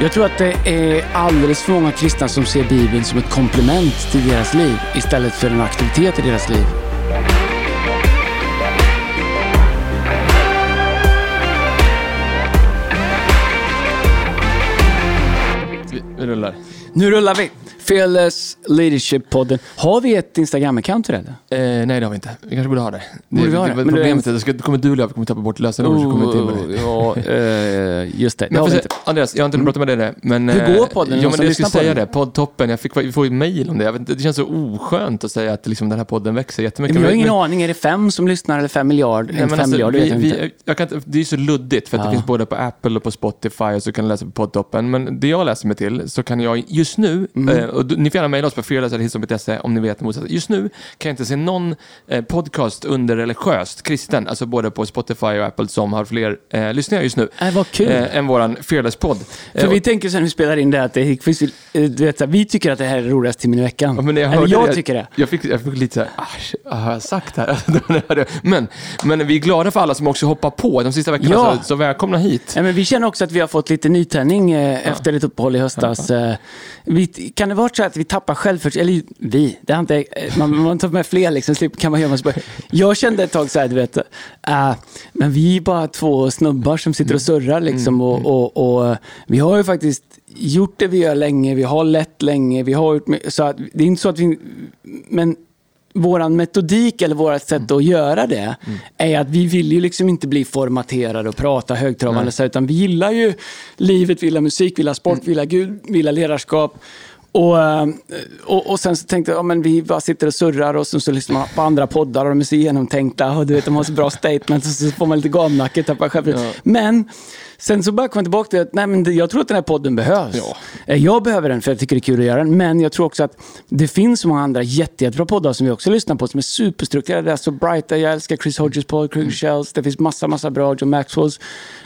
Jag tror att det är alldeles för många kristna som ser Bibeln som ett komplement till deras liv istället för en aktivitet i deras liv. Vi, rullar. Nu rullar vi! Fearless Leadership-podden. Har vi ett Instagram-account det? Eh, nej, det har vi inte. Vi kanske borde ha det. Borde det, vi ha det? problemet är att det ska- kommer du och kommer tappa bort lösenordet det. ja, eh, just det. det har vi inte. Andreas, jag har inte pratat med dig det. Men, Hur eh, går podden? Någon Ja, men jag skulle säga det. Poddtoppen. Jag fick, vi får ju mejl om det. Jag vet, det känns så oskönt att säga att liksom, den här podden växer jättemycket. Men jag har ingen Men- aning. Är det fem som lyssnar eller fem miljarder? Nej, fem alltså, miljarder vi, jag vi, jag kan, det är så luddigt för att Ja. det finns både på Apple och på Spotify och så kan du läsa på poddtoppen. Men det jag läser mig till så kan jag just nu, Mm. eh, och ni får gärna mejla oss på fearless.hillsong.se om ni vet motsatsen. Just nu kan jag inte se någon eh, podcast under religiöst kristen, alltså både på Spotify och Apple som har fler eh, lyssningar just nu. Äh, vad kul. Eh, än våran Fearless-podd. För Eh, vi tänker sen vi spelar in det att det finns, eh, du vet, vi tycker att det här är roligast timmen i veckan. Ja, men jag Eller jag det, tycker det. Jag fick, jag fick lite så här, "Asch, har jag sagt det här? Jag hörde- men, men vi är glada för alla som också hoppar på de sista veckorna, Ja. så, så välkomna hit. Ja, men vi känner också att vi har fått lite nytändning eh, efter ett uppehåll i höstas. Eh, vi, kan det vara så att vi tappar självförtroende? Eller vi, det har inte, man, man tar med fler liksom, kan man göra man Jag kände ett tag så här, du vet, eh, men vi är bara två snubbar som sitter och surrar liksom. Och, och, och, eh, vi har ju faktiskt gjort det vi gör länge, vi har lett länge, vi har gjort, så att, det är inte så att vi, men våran metodik eller vårt sätt att göra det är att vi vill ju liksom inte bli formaterade och prata högtravande, så, utan vi gillar ju livet, vi gillar musik, vi gillar sport, vi gillar Gud, vi gillar ledarskap. Och, eh, och, och sen så tänkte jag, ja, men vi bara sitter och surrar och så, så lyssnar man på andra poddar och de är så genomtänkta och du vet, de har så bra statements och så får man lite gamnacke, tappar självförtroende. Men sen så bara kom jag tillbaka till att nej, men jag tror att den här podden behövs. Ja. Eh, Jag behöver den för jag tycker det är kul att göra den. Men jag tror också att det finns så många andra jätte, jättebra poddar som vi också lyssnar på som är superstrukturerade. Alltså Brighter, jag älskar Chris Hodges podd, Craig Shells. Det finns massa, massa bra, John Maxwells.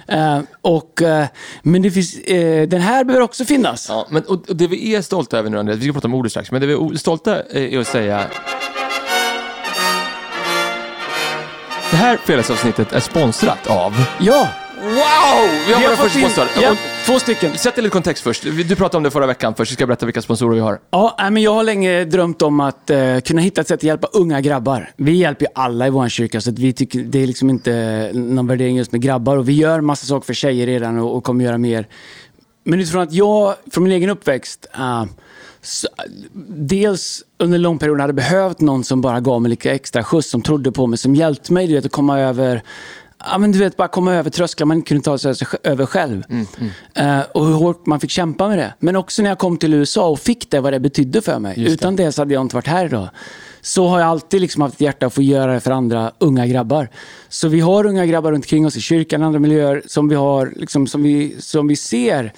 Eh, och, eh, men det finns, eh, den här behöver också finnas. Ja, men, och, och det vi är stolta över nu, Andreas, vi ska prata om ordet strax, men det vi är stolta är att säga... Det här fredagsavsnittet är sponsrat av... Ja! Wow! Vi har våra fått första in- ja, två stycken. Sätt lite kontext först. Du pratade om det förra veckan först, så ska jag berätta vilka sponsorer vi har. Ja, men jag har länge drömt om att eh, kunna hitta ett sätt att hjälpa unga grabbar. Vi hjälper ju alla i vår kyrka, så att vi tycker det är liksom inte någon värdering just med grabbar. Och vi gör massa saker för tjejer redan och, och kommer göra mer. Men utifrån att jag, från min egen uppväxt, eh, så, dels under en lång period hade behövt någon som bara gav mig lite extra skjuts, som trodde på mig, som hjälpte mig du vet, att komma över Ja, men du vet, bara komma över trösklar man inte kunde ta sig över själv. Eh, och hur hårt man fick kämpa med det. Men också när jag kom till USA och fick det, vad det betydde för mig. Just det. Utan det så hade jag inte varit här idag. Så har jag alltid liksom haft ett hjärta att få göra det för andra unga grabbar. Så vi har unga grabbar runt omkring oss i kyrkan och andra miljöer som vi, har, liksom, som vi, som vi ser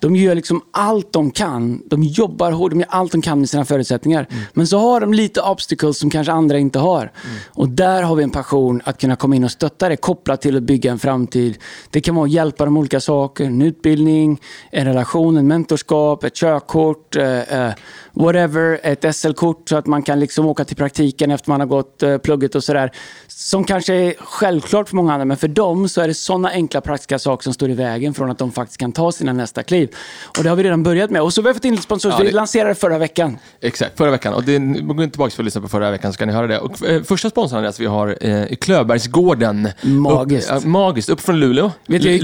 de gör liksom allt de kan. De jobbar hårt, de gör allt de kan med sina förutsättningar. Men så har de lite obstacles som kanske andra inte har. Och där har vi en passion att kunna komma in och stötta det kopplat till att bygga en framtid. Det kan vara att hjälpa dem med olika saker. En utbildning, en relation, en mentorskap, ett körkort, eh, whatever, ett SL-kort så att man kan liksom åka till praktiken efter man har gått eh, plugget och sådär. Som kanske är självklart för många andra, men för dem så är det sådana enkla praktiska saker som står i vägen från att de faktiskt kan ta sina nästa kliv. Och det har vi redan börjat med. Och så har vi fått in lite sponsorer, Ja, så vi det- lanserade förra veckan. Exakt, förra veckan. Och det, gå tillbaka för att lyssna på förra veckan så kan ni höra det. Och, eh, första sponsorn Andreas, vi har eh, Klöbergsgården. Magiskt. Upp, ja, magiskt. Upp från Luleå. Vet du,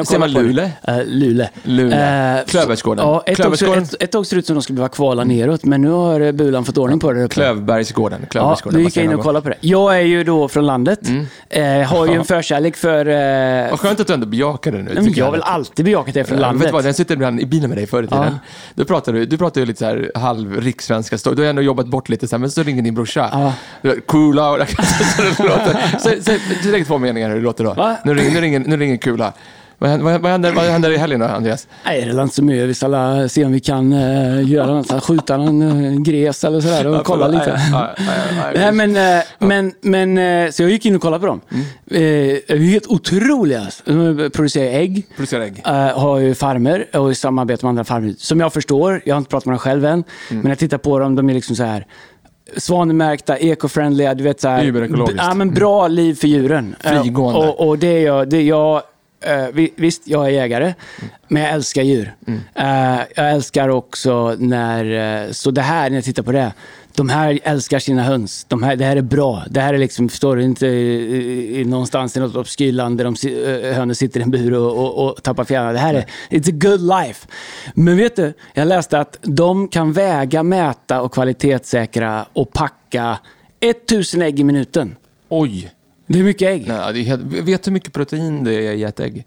och säger man det. Eh, Luleå. Luleå. Eh, Klöbergsgården. Ja, ett, Klöbergsgården. ett, ett tag ser det ut som de skulle behöva kvala neråt, men nu har Bulan fått ordning på det uppe. Klövbergsgården. Ja, Klövbergsgården. nu gick jag in och kollade på det. Jag är ju då från landet. Eh, har ju en förkärlek för... Eh, Vad skönt att du ändå bejakar det nu. men jag har väl alltid bejakat det från landet. Vet du vad, jag sitter ibland i bilen med dig förr i tiden. Ja. Då pratar du, du pratar ju lite så här halv rikssvenska, du har ändå jobbat bort lite så här, men så ringer din brorsa. Ja. Du Kula, så. Säg- säg- Direkt två meningar hur det låter då. Va? Nu ringer, nu ringer, nu ringer Kula. Vad händer, vad, händer, vad händer i helgen då, Andreas? Nej, det är inte så mycket. Vi ska alla se om vi kan uh, göra något, här, skjuta någon uh, gres eller sådär och kolla lite. nej, men, eh, men, men, eh, så jag gick in och kollade på dem. Mm. Eh, helt otroliga. De producerar ägg. Producera ägg. Eh, har ju farmer och i samarbete med andra farmer. Som jag förstår, jag har inte pratat med dem själv än, Mm. men jag tittar på dem, de är liksom så här svanmärkta, eco-friendliga, du vet så här. Ja, men bra liv för djuren. Eh, Frigående. och, och det är jag, det är jag vi- visst, jag är jägare, men jag älskar djur. Eh, jag älskar också när, eh, så det här, när jag tittar på det, de här älskar sina höns. De här, det här är bra. Det här är liksom, förstår du, inte i, i, någonstans i något obskyrt där de, eh, hönen sitter i en bur och, och, och tappar fjärilarna. Det här är, it's a good life. Men vet du, jag läste att de kan väga, mäta och kvalitetssäkra och packa 1000 ägg i minuten. Oj! Det är mycket ägg. Nej, det är vet du hur mycket protein det är i ett ägg?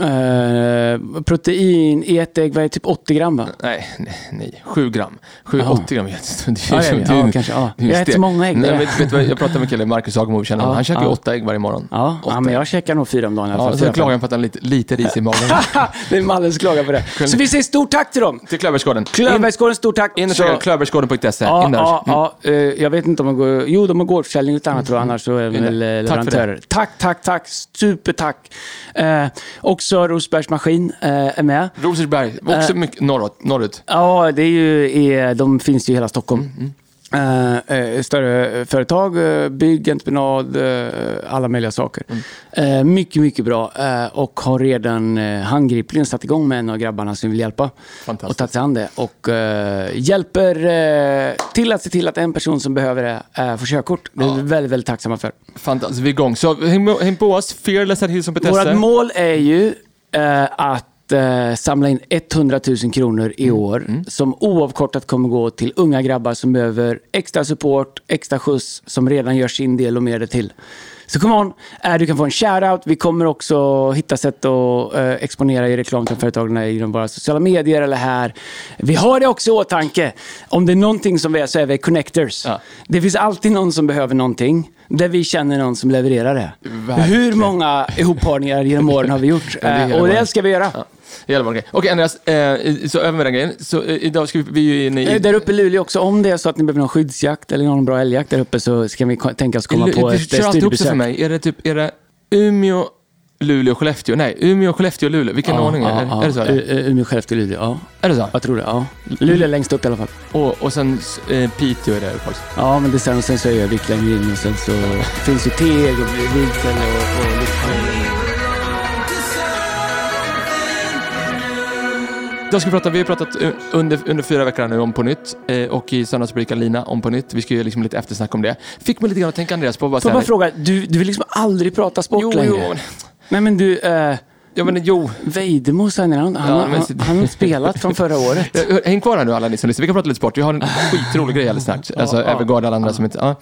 Eh, protein i ett ägg, vad är det, typ 80 gram va? Nej, nej, nej. 7 gram. 7, Jaha. 80 gram. du. Det Ja, ja, ja, kanske, ja. det är en Jag äter många ägg, Nej, men, vet vad, jag pratade med en kille, Marcus Hagemo. Ja, Han käkar ja. åtta ägg varje morgon. Ja, ja men jag käkar nog fyra om dagen i alla Ja, fall. Fyra, klagar han på att han har lite, lite ris i magen. det är som klagar på det. Så vi säger stort tack till dem. Till Klövergården. Klövbergsgården, stort tack. In och Så-. Ja, In där. Mm. ja, ja, eh, jag vet inte om de går... Jo, de har gårdsförsäljning och annat tror jag, annars så är de väl eh, leverantörer. Tack, tack, tack. Supertack. Också Rosbergs Maskin eh, är med. Rosersberg, också mycket norrut. norrut. Ja, det är ju, i- de finns ju i hela Stockholm. Mm, Eh, eh, större företag, eh, bygg, entreprenad, eh, alla möjliga saker. Mm. Eh, mycket, mycket bra. Eh, och har redan eh, handgripligen satt igång med en av grabbarna som vill hjälpa. Och tagit sig an det. Och eh, hjälper eh, till att se till att en person som behöver det eh, får körkort. Det är vi väldigt, väldigt tacksamma för. Fantastiskt, vi är igång. Så häng, på oss, fearless.hilson.se. Vårt mål är ju eh, att eh, samla in 100 000 kronor i år som oavkortat kommer gå till unga grabbar som behöver extra support, extra skjuts, som redan gör sin del och mer det till. Så come on, eh, du kan få en shoutout. Vi kommer också hitta sätt att eh, exponera i reklam till företagen inom våra sociala medier eller här. Vi har det också i åtanke. Om det är någonting som vi är så är vi connectors. Ja. Det finns alltid någon som behöver någonting där vi känner någon som levererar det. Verkligen. Hur många ihopparningar genom åren har vi gjort? Ja, det Eh, och det ska vi göra. Ja. Jävla bra grej. Okej, Andreas, eh, så över med den grejen. Så eh, idag ska vi, vi är ju inne i... Eh, Där uppe i Luleå också, om det är så att ni behöver någon skyddsjakt eller någon bra älgjakt där uppe så ska vi tänka oss komma Lu- på ett eh, det för studiebesök. mig. Är det typ, är det Umeå, Luleå, Skellefteå? Nej, Umeå, Skellefteå, Luleå. Vilken ordning är det? Är det så? eller? U- Umeå, Skellefteå, Luleå. Ja, Är det så? jag tror det. Ja. Luleå är längst upp i alla fall. Och, och sen eh, Piteå är det uppe också. Ja, men det sen, och sen så är Övik längre in och sen så finns ju Teg och Vidsel och, och Lycksele. Då ska prata, vi har pratat under, under fyra veckor nu om På nytt eh, och i söndags brukar Lina om På nytt. Vi ska göra liksom lite eftersnack om det. Fick mig lite grann att tänka Andreas på Får jag bara fråga, du, du vill liksom aldrig prata sport Jo, längre? jo. Nej men du, eh, Ja, men jo. Vejdemo säger han, han, Ja, men- han, han har spelat från förra året. Häng kvar här nu alla ni som lyssnar. Vi kan prata lite sport. Vi har en skitrolig grej alldeles snart. Alltså Ja. Evergard och alla andra som inte... Ja.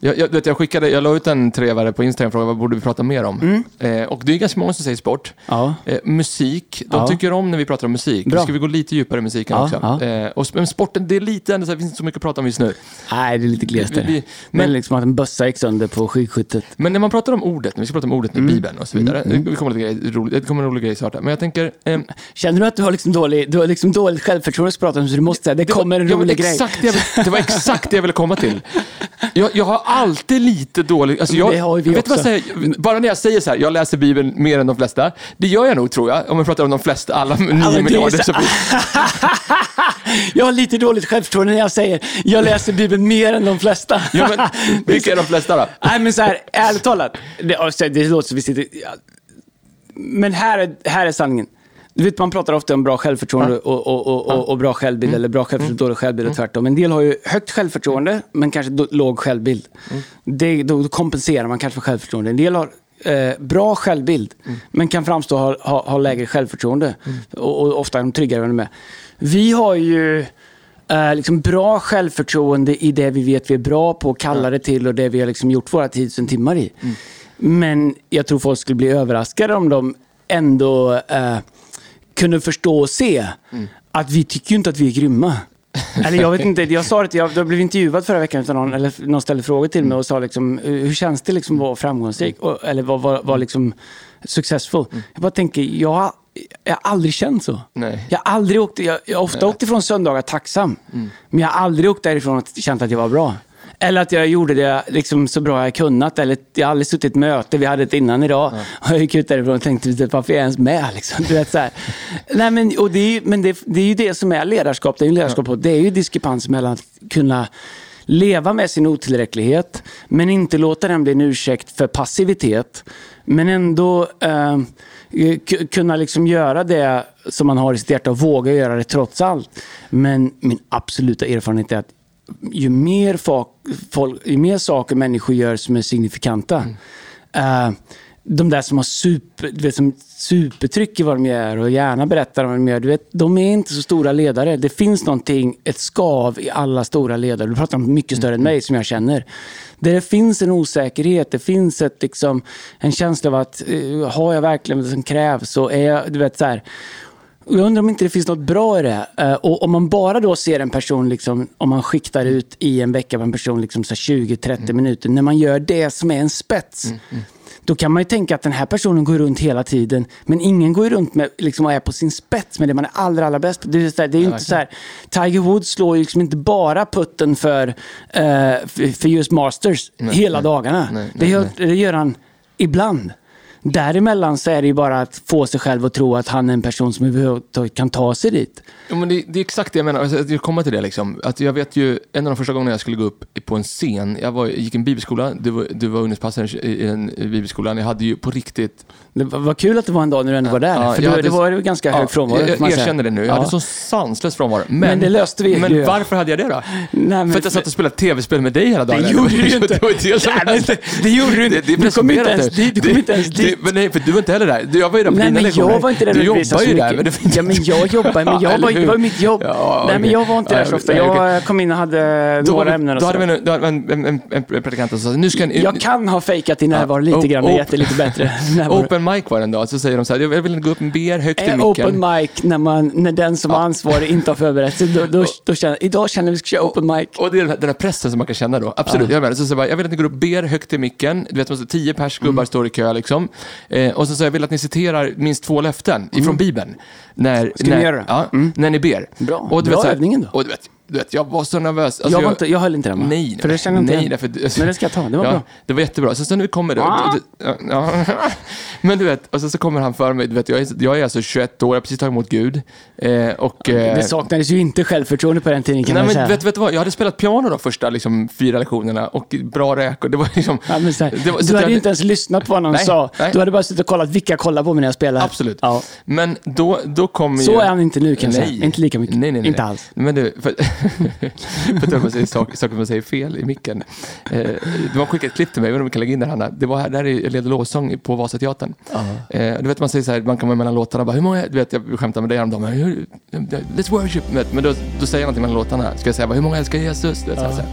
Jag, jag, vet, jag skickade, jag la ut en trevare på Instagram och frågade vad borde vi prata mer om? Mm. Eh, och det är ganska många som säger sport. Ja. Eh, musik, de tycker om när vi pratar om musik. Bra. Nu ska vi gå lite djupare i musiken också. Eh, och, men sporten, det är lite ändå så här, det finns inte så mycket att prata om just nu. Nej, det är lite glest Men, men- liksom att en bössa gick sönder på skidskyttet. Men när man pratar om ordet, när vi ska prata om ordet med Mm. Bibeln och så vidare. Det kommer lite grej, roligt, kommer en rolig grej snart. Men jag tänker... Eh, Känner du att du har liksom dålig, du har liksom dåligt självförtroende att prata om så du måste säga det Det kommer en rolig grej. det, jag, det var exakt det jag ville komma till. Jag, jag har alltid lite dålig... Alltså jag, det har vi vet du vad jag också. säger? Bara när jag säger så här, jag läser Bibeln mer än de flesta. Det gör jag nog tror jag, om jag pratar om de flesta, alla nio är miljarder. så- Jag har lite dåligt självförtroende när jag säger jag läser Bibeln mer än de flesta. ja, men, vilka är de flesta då? Nej men så här, ärligt talat. Det, alltså, det låter som vi sitter... Men här är, här är sanningen. Du vet, man pratar ofta om bra självförtroende och, och, och, och, bra självbild, Mm. eller bra självförtroende och dålig självbild och tvärtom. En del har ju högt självförtroende, men kanske låg självbild. Mm. Det, då kompenserar man kanske för självförtroende. En del har eh, bra självbild, Mm. men kan framstå ha, ha, ha lägre självförtroende. Och, och ofta är de tryggare än de är. Vi har ju eh, liksom bra självförtroende i det vi vet vi är bra på, kallar det till och det vi har liksom gjort våra tusen timmar i. Men jag tror folk skulle bli överraskade om de ändå eh, kunde förstå och se att vi tycker ju inte att vi är grymma. Eller jag vet inte, jag sa det, jag, jag blev intervjuad förra veckan av någon, eller någon ställde frågor till mig och sa liksom, hur känns det liksom att vara framgångsrik? Och, eller vara var, var liksom successful? Jag bara tänker, jag har, jag har aldrig känt så. Nej. Jag har aldrig åkt, jag, jag har ofta åkt ifrån söndagar tacksam, men jag har aldrig åkt därifrån och känt att jag var bra. Eller att jag gjorde det liksom så bra jag kunnat. Eller jag har aldrig suttit i ett möte, vi hade ett innan idag. Och jag gick ut därifrån och tänkte, varför är jag ens med? Liksom. Du vet, så här. Nej, men och det, är, men det, det är ju det som är ledarskap. Det är ju ledarskap. Det är ju diskrepans mellan att kunna leva med sin otillräcklighet, men inte låta den bli en ursäkt för passivitet. Men ändå eh, kunna liksom göra det som man har i sitt hjärta och våga göra det trots allt. Men min absoluta erfarenhet är att ju mer, folk, ju mer saker människor gör som är signifikanta, eh, de där som har super, du vet, som supertryck i vad de gör och gärna berättar om vad de gör, du vet, de är inte så stora ledare. Det finns någonting, ett skav i alla stora ledare. Du pratar om mycket större än mig som jag känner. Där det finns en osäkerhet, det finns ett, liksom, en känsla av att eh, har jag verkligen det som krävs? Så är jag, du vet, så här, och jag undrar om inte det finns något bra i det. Eh, och om man bara då ser en person, liksom, om man skiktar ut i en vecka på en person liksom så här 20-30 minuter, när man gör det som är en spets. Då kan man ju tänka att den här personen går runt hela tiden, men ingen går runt med, liksom, och är på sin spets med det man är allra, allra bäst på. Det är, här, det är inte så här, Tiger Woods slår ju liksom inte bara putten för, eh, för, för US Masters hela dagarna. nej, det, gör, det gör han ibland. Däremellan så är det ju bara att få sig själv att tro att han är en person som överhuvudtaget kan ta sig dit. Ja, men det, det är exakt det jag menar. Alltså, jag kommer till det. Liksom. Att jag vet ju, en av de första gångerna jag skulle gå upp på en scen, jag var, gick en bibelskola, du var, du var ungdomspastor i en i bibelskolan, jag hade ju på riktigt... Det var, var kul att det var en dag när du ändå var där. Ja, för då, hade- det var ju ganska hög frånvaro. Jag, jag erkänner det nu, jag Ja. hade så sanslös frånvaro. Men, Men det löste vi Men ju. varför hade jag det då? Nej, men- för att jag satt och spelade tv-spel med dig hela dagen. Det gjorde du ju inte. Det gjorde du inte. Du kom inte ens dit, Men nej, för du var inte heller där. Jag var ju där på Nej, dina men lektioner. jag var inte där Du jobbar ju där. Men det Ja, men jag jobbar, men jag Ja, var, det var mitt jobb. Ja, Nej, men jag var inte där Ja, så ofta. nej, okej. Jag kom in och hade Då, några ämnen och då så. hade vi en, då hade vi en, en, en, en, predikant som sa, nu ska ni... Jag kan ha fejkat din närvaro lite Oh, grann, det lite bättre. Open mic var det en dag, så säger de så här, jag vill gå upp en ber högt i Eh, micken. Open mic när, man, när den som har ansvarig inte har förberett sig. Då, då, då känner, idag känner vi att vi ska köra open mic. Och det är den här, pressen som man kan känna då. Absolut, jag menar. Så, så bara, jag vill att ni går upp, ber högt i micken. Du vet, tio pers Mm. gubbar står i kö liksom. Eh, och så, så jag vill att ni citerar minst två löften ifrån Bibeln. När, Mm. Ska när, göra det? Ja, när ni ber. Bra. Och du Bra vet, så här- övningen då. Och du vet, du vet, jag var så nervös. Alltså, jag, var inte, jag höll inte den va? Nej, För det jag inte nej, igen. därför, Men det ska jag ta, det var ja, bra. Det var jättebra. Så sen nu kommer det. Ah. Ja, ja. Men du vet, och så, så kommer han för mig. Du vet, jag, är, jag är alltså 21 år, jag har precis tagit emot Gud. Eh, och, eh, Det saknades ju inte självförtroende på den tiden kan Nej, man men säga. vet, vet du vad? Jag hade spelat piano de första liksom, fyra lektionerna och bra räkor. Det var liksom... Ja, men här, det var, du hade jag- inte ens lyssnat på vad någon Nej, sa. nej. Du hade bara suttit och kollat vilka kollar på mig när jag spelar. Absolut. Ja. Men då, då kom ju... Så är han inte nu kan jag nej. säga. Inte lika mycket. Nej, nej, nej. Inte alls. Men du, för, för att man säger saker, saker man säger fel i micken. Eh, du har skickat ett klipp till mig, jag vet om vi kan lägga in det här. Hanna. Det var här, där är jag leder lovsång på Vasateatern. Eh, du vet man säger så här, man kommer mellan låtarna bara, hur många, du vet jag skämtar med dig häromdagen, hur- let's worship. Vet, Men då, då säger jag någonting mellan låtarna, ska jag säga bara, hur många älskar Jesus? Du vet, här, så här.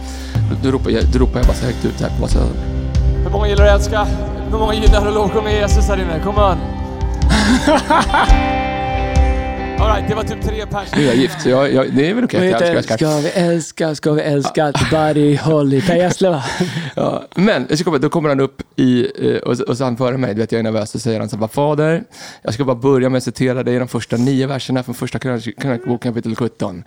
Då, då, ropar jag, då ropar jag bara så högt ut här på Vasateatern. Hur många gillar att älska? Hur många gillar att lovsjunga Jesus här inne? Kom on! Alright, det var typ tre pers. Nu är jag gift, så jag, jag, det är väl okej att jag älskar. Ska vi älska, ska vi älska, Buddy Holly, Per Gessle va? Ja, men ska då kommer han upp i, eh, och, och så han före mig, du vet jag är nervös, så säger han så här, "Vad, Fader, jag ska bara börja med att citera dig i de första nio verserna från första krönik- krönikbok kapitel 17.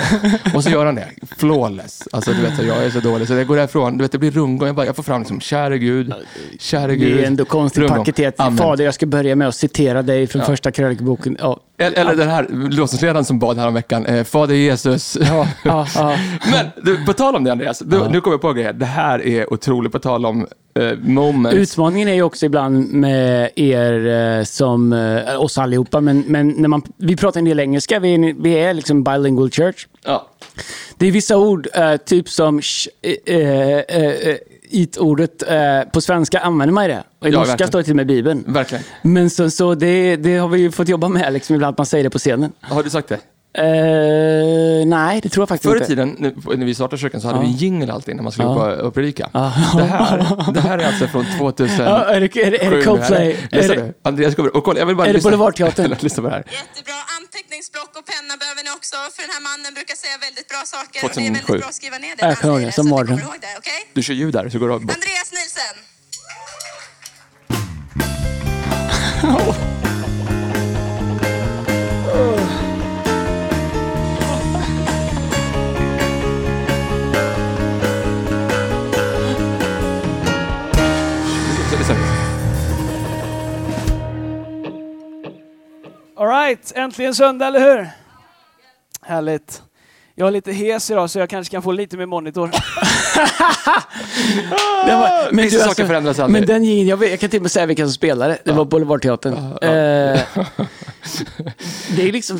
och så gör han det, flawless. Alltså du vet, jag är så dålig, så jag går därifrån, du vet det blir rundgång, jag, bara, jag får fram liksom, käre Gud, käre Gud. Det är ändå konstigt paketerat. Fader, jag ska börja med att citera dig från första krönikboken. Ja, Eller, den här lovsångsledaren som bad häromveckan, eh, Fader Jesus. ja, ja, ja. Men du, på tal om det Andreas, du, nu kommer jag på grejer. Det här är otroligt, på tal om eh, moments. Utmaningen är ju också ibland med er eh, som eh, oss allihopa, men, men när man, vi pratar en del engelska, vi är, vi är liksom bilingual church. Det är vissa ord, eh, typ som sh, eh, eh, it-ordet, eh, på svenska använder man ju det. Och i Ja, norska verkligen. står det till och med i Bibeln. Verkligen. Men så, så det, det har vi ju fått jobba med, liksom, ibland att man säger det på scenen. Har du sagt det? Eh, nej, det tror jag faktiskt Förr i inte. tiden, nu- när vi startade kyrkan, så hade vi en jingle alltid när man skulle Ja. upp och, predika. Ja. Det, här, det här är alltså från 2000. Ja, är det, är det, är det Coldplay? Är det. Andreas kommer och kolla, jag vill bara är det lyssna. Boulevardteatern? lyssna på det här. Jättebra. Anteckningsblock och penna behöver ni också, för den här mannen brukar säga väldigt bra saker. Och det är 2007. väldigt bra att skriva ner det. Jag kommer ihåg det, det, som ihåg det, okej? Du kör ljud där, så går det. Andreas Nilsen. Alright, äntligen söndag, eller hur? Härligt. Jag är lite hes idag så jag kanske kan få lite mer monitor. Den var, men, Vissa du, saker förändras aldrig. men den gingen, jag, vet, jag kan till och med säga vilka som spelade. Det var Boulevardteatern. Eh, det är liksom...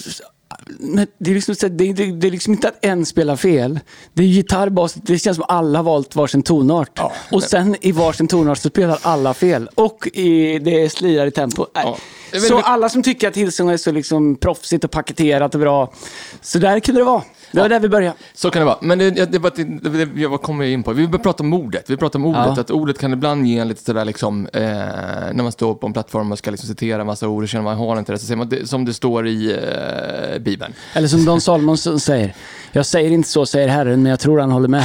Men det, är liksom, det, är- det, det är liksom inte att en spelar fel. Det är gitarr, bas, det känns som alla har valt varsin tonart. Och sen i varsin tonart så spelar alla fel. Och i, det slirar i tempo. Ja. Så alla som tycker att Hillsong är så liksom proffsigt och paketerat och bra. Så där kunde det vara. Det var där vi började. Så kan det vara. Men det, det, var, det, det, vad kommer jag in på? Vi börjar prata om ordet. Vi pratar om ordet. Ja. Att ordet kan ibland ge en lite sådär liksom, eh, när man står på en plattform och ska liksom citera en massa ord och känner man har inte det, så säger man som det står i eh, Bibeln. Eller som Don Salomonsson säger. Jag säger inte så, säger Herren, men jag tror han håller med.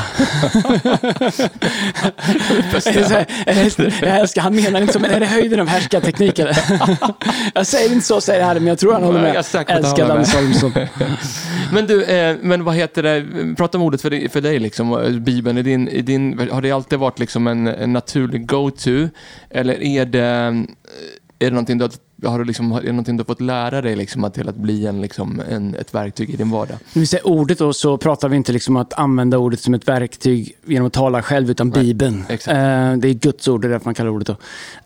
Jag älskar, han menar inte så, men är det höjden av härskarteknik eller? Jag säger inte så, säger Herren, men jag tror han håller Jag med. han Älskar Don. Salomonsson. Men du, eh, men vad heter det, prata om ordet för dig, för dig liksom, Bibeln. Är din, är din, har det alltid varit liksom en, en naturlig go-to? Eller är det, är det någonting du har, har du liksom, är det någonting du har fått lära dig liksom, att, till att bli en, liksom, en, ett verktyg i din vardag? När vi säger ordet då, så pratar vi inte liksom att använda ordet som ett verktyg genom att tala själv, utan Bibeln. exakt. Eh, det är Guds ord, det är därför man kallar ordet då.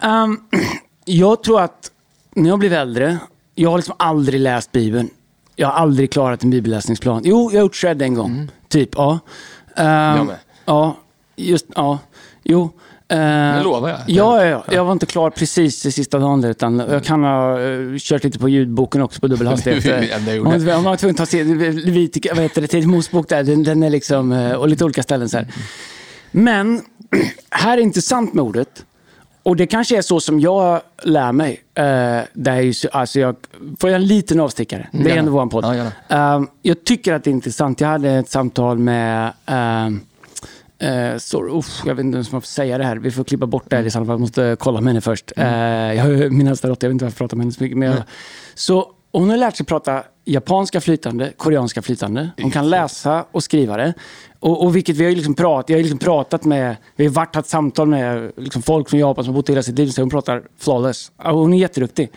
Ehm, jag tror att när jag blev äldre, jag har liksom aldrig läst Bibeln. Jag har aldrig klarat en bibelläsningsplan. Jo, jag har gjort shred en gång. Typ, ja. Mm. Jag med. Ja, just, ja. Jo. Uh, lovar jag. Ja, ja, ja, jag var inte klar precis i sista dagen där, utan jag kan ha eh, kört lite på ljudboken också på dubbel hastighet. Det det. Om man var tvungen att ta sig, vad heter det, till Mosebok där, den, den är liksom, eh, och lite olika ställen så här. Men, här är intressant med ordet. Och det kanske är så som jag lär mig. Uh, det är ju, så- alltså jag, får jag en liten avstickare? Det är ändå vår podd. Ja, gärna. Um, jag tycker att det är intressant. Jag hade ett samtal med um, Uh, sorry, uff, jag vet inte ens om jag får säga det här. Vi får klippa bort det här i så fall. Jag måste kolla med henne först. Uh, jag har min äldsta dotter, jag vet inte varför jag pratar med henne så mycket. Men jag, Så hon har lärt sig prata japanska flytande, koreanska flytande. Hon kan läsa och skriva det. Och, och vilket vi har liksom pratat, jag har liksom pratat med, vi har varit haft samtal med liksom folk från Japan som har bott hela sitt liv. Så hon pratar flawless. Hon är jätteduktig.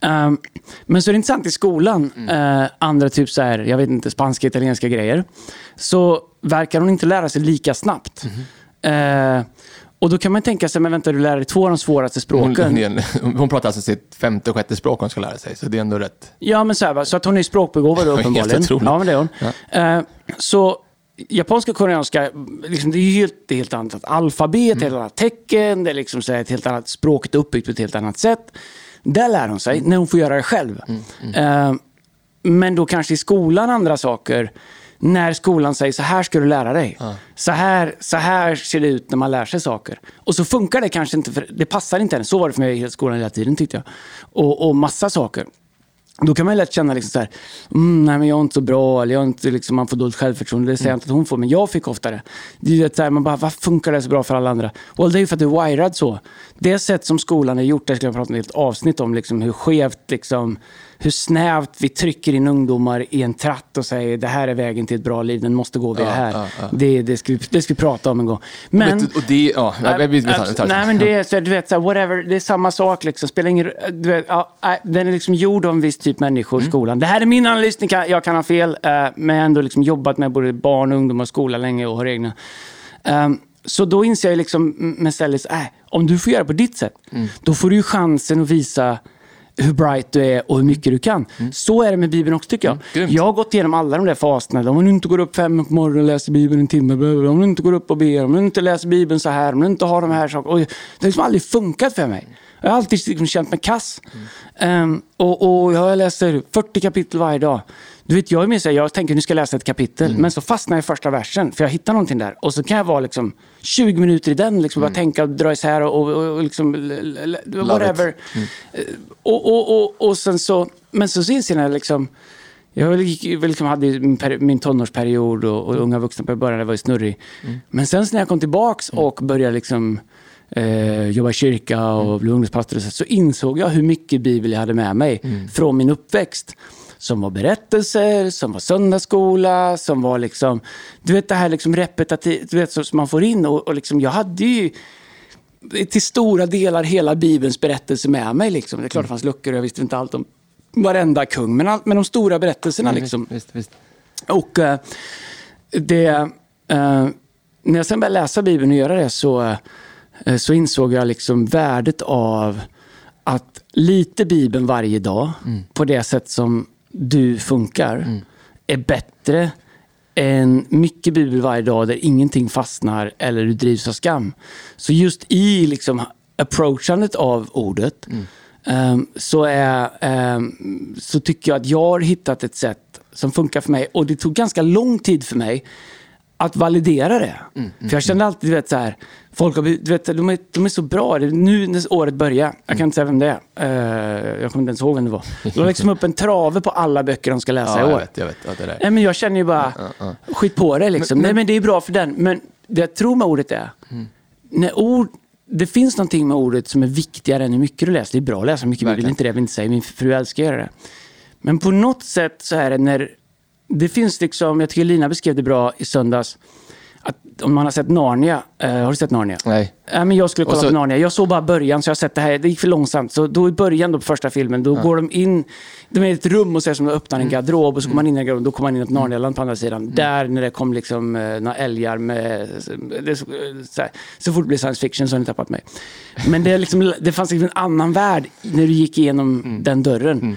Um, men så är det intressant i skolan, eh, andra typ så här, jag vet inte, spanska, italienska grejer. Så verkar hon inte lära sig lika snabbt. Eh, och då kan man tänka sig, men vänta, du lär dig två av de svåraste språken. hon, hon pratar alltså sitt femte och sjätte språk hon ska lära sig, så det är ändå rätt. Ja, men så, här, så att hon är språkbegåvad Helt uppenbarligen. otroligt. Ja, men det är hon. Eh, så japanska och koreanska, liksom, det är ju helt, det är helt annat alfabet, ett helt annat tecken, det är liksom så här, ett helt annat språket är uppbyggt på ett helt annat sätt. Där lär hon sig, när hon får göra det själv. Eh, men då kanske i skolan andra saker. När skolan säger så här ska du lära dig. Så, här, så här ser det ut när man lär sig saker. Och så funkar det kanske inte, för det passar inte henne. Så var det för mig i skolan hela tiden tyckte jag. Och, och massa saker. Då kan man lätt känna liksom så här, mm, nej men jag är inte så bra, eller jag är inte, liksom, man får dåligt självförtroende. Det säger jag inte att hon får, men jag fick ofta det. Det är så här, man bara, varför funkar det så bra för alla andra? Och det är ju för att du är wired så. Det sätt som skolan är gjort, det skulle jag prata om ett helt avsnitt om, liksom, hur skevt, liksom, hur snävt vi trycker in ungdomar i en tratt och säger det här är vägen till ett bra liv, den måste gå via Ja, här. ja, ja. Det, det, ska vi, det ska vi prata om en gång. Men, Vet och det, ja, vi tar, vi tar Nej, men det är, så, du vet, så whatever, det är samma sak. Liksom. Spelar ingen, du vet, ja, den är liksom gjord av en viss typ människor Mm. i skolan. Det här är min analys, jag kan ha fel. eh, men jag har ändå liksom jobbat med både barn, ungdomar och skola länge och har egna. Ehm, så då inser jag liksom med Stellis, äh, om du får göra på ditt sätt, Mm. då får du ju chansen att visa hur bright du är och hur mycket du kan. Så är det med Bibeln också tycker jag. Mm. jag har gått igenom alla de där faserna. Om du inte går upp fem på morgonen och läser Bibeln en timme, om du inte går upp och ber, om du inte läser Bibeln så här, om du inte har de här sakerna. Det har liksom aldrig funkat för mig. Jag har alltid liksom känt mig kass. Ehm, och, och jag läser 40 kapitel varje dag. Du vet, jag är med så här, jag tänker nu ska jag läsa ett kapitel, men så fastnar jag i första versen, för jag hittar någonting där. Och så kan jag vara liksom 20 minuter i den, liksom, bara tänka och dra isär och, och, och liksom, whatever. Eh, Och, och, och, och sen så, men så inser jag liksom, jag väl liksom hade min, peri- min tonårsperiod och, och unga vuxna på början, jag var ju snurrig. Men sen så när jag kom tillbaks och började liksom, eh, jobba i kyrka och bli ungdomspastor så, så insåg jag hur mycket bibel jag hade med mig från min uppväxt. Som var berättelser, som var söndagsskola, som var liksom, du vet det här liksom repetitivt, du vet som man får in. Och, och liksom, jag hade ju till stora delar hela Bibelns berättelse med mig. Liksom. Det är klart det fanns luckor och jag visste inte allt om varenda kung, men, allt, men de stora berättelserna. Mm, Liksom. Visst, visst. Och eh, det, eh, när jag sen började läsa Bibeln och göra det så, eh, så insåg jag liksom värdet av att lite Bibeln varje dag på det sätt som du funkar är bättre än mycket Bibel varje dag där ingenting fastnar eller du drivs av skam. Så just i liksom approachandet av ordet ehm, så, är, ehm, så tycker jag att jag har hittat ett sätt som funkar för mig. Och det tog ganska lång tid för mig att validera det. För jag kände alltid, du vet, så här, folk har, du vet, de, är, de är så bra. Det är Nu när året börjar, jag kan inte säga vem det är. Eh, jag kommer inte ens ihåg vem det var. De la liksom upp en trave på alla böcker de ska läsa Ja, i jag år. vet, jag vet. Ja, det där. Nej, men jag känner ju bara, skit på det liksom. Nej, men det är bra för den. Men det jag tror med ordet är, när ord, det finns någonting med ordet som är viktigare än hur mycket du läser. Det är bra att läsa mycket Bibel, Verkligen. inte det jag vill inte säga. Min fru älskar att göra det. Men på något sätt så är det när, det finns liksom, jag tycker Lina beskrev det bra i söndags, att om man har sett Narnia, eh, har du sett Narnia? Nej. Ja, men jag skulle kolla så- på Narnia. Jag såg bara början, så jag har sett det här. Det gick för långsamt. Så då i början då på första filmen, då går de in, de är i ett rum och så är som de öppnar en garderob och så går man in i en garderob, då kommer man in i ett Narnialand på andra sidan. Där när det kom liksom eh, några älgar med, det, så, här, så fort det blir science fiction så har ni tappat mig. Men det, är liksom, det fanns liksom en annan värld när du gick igenom den dörren.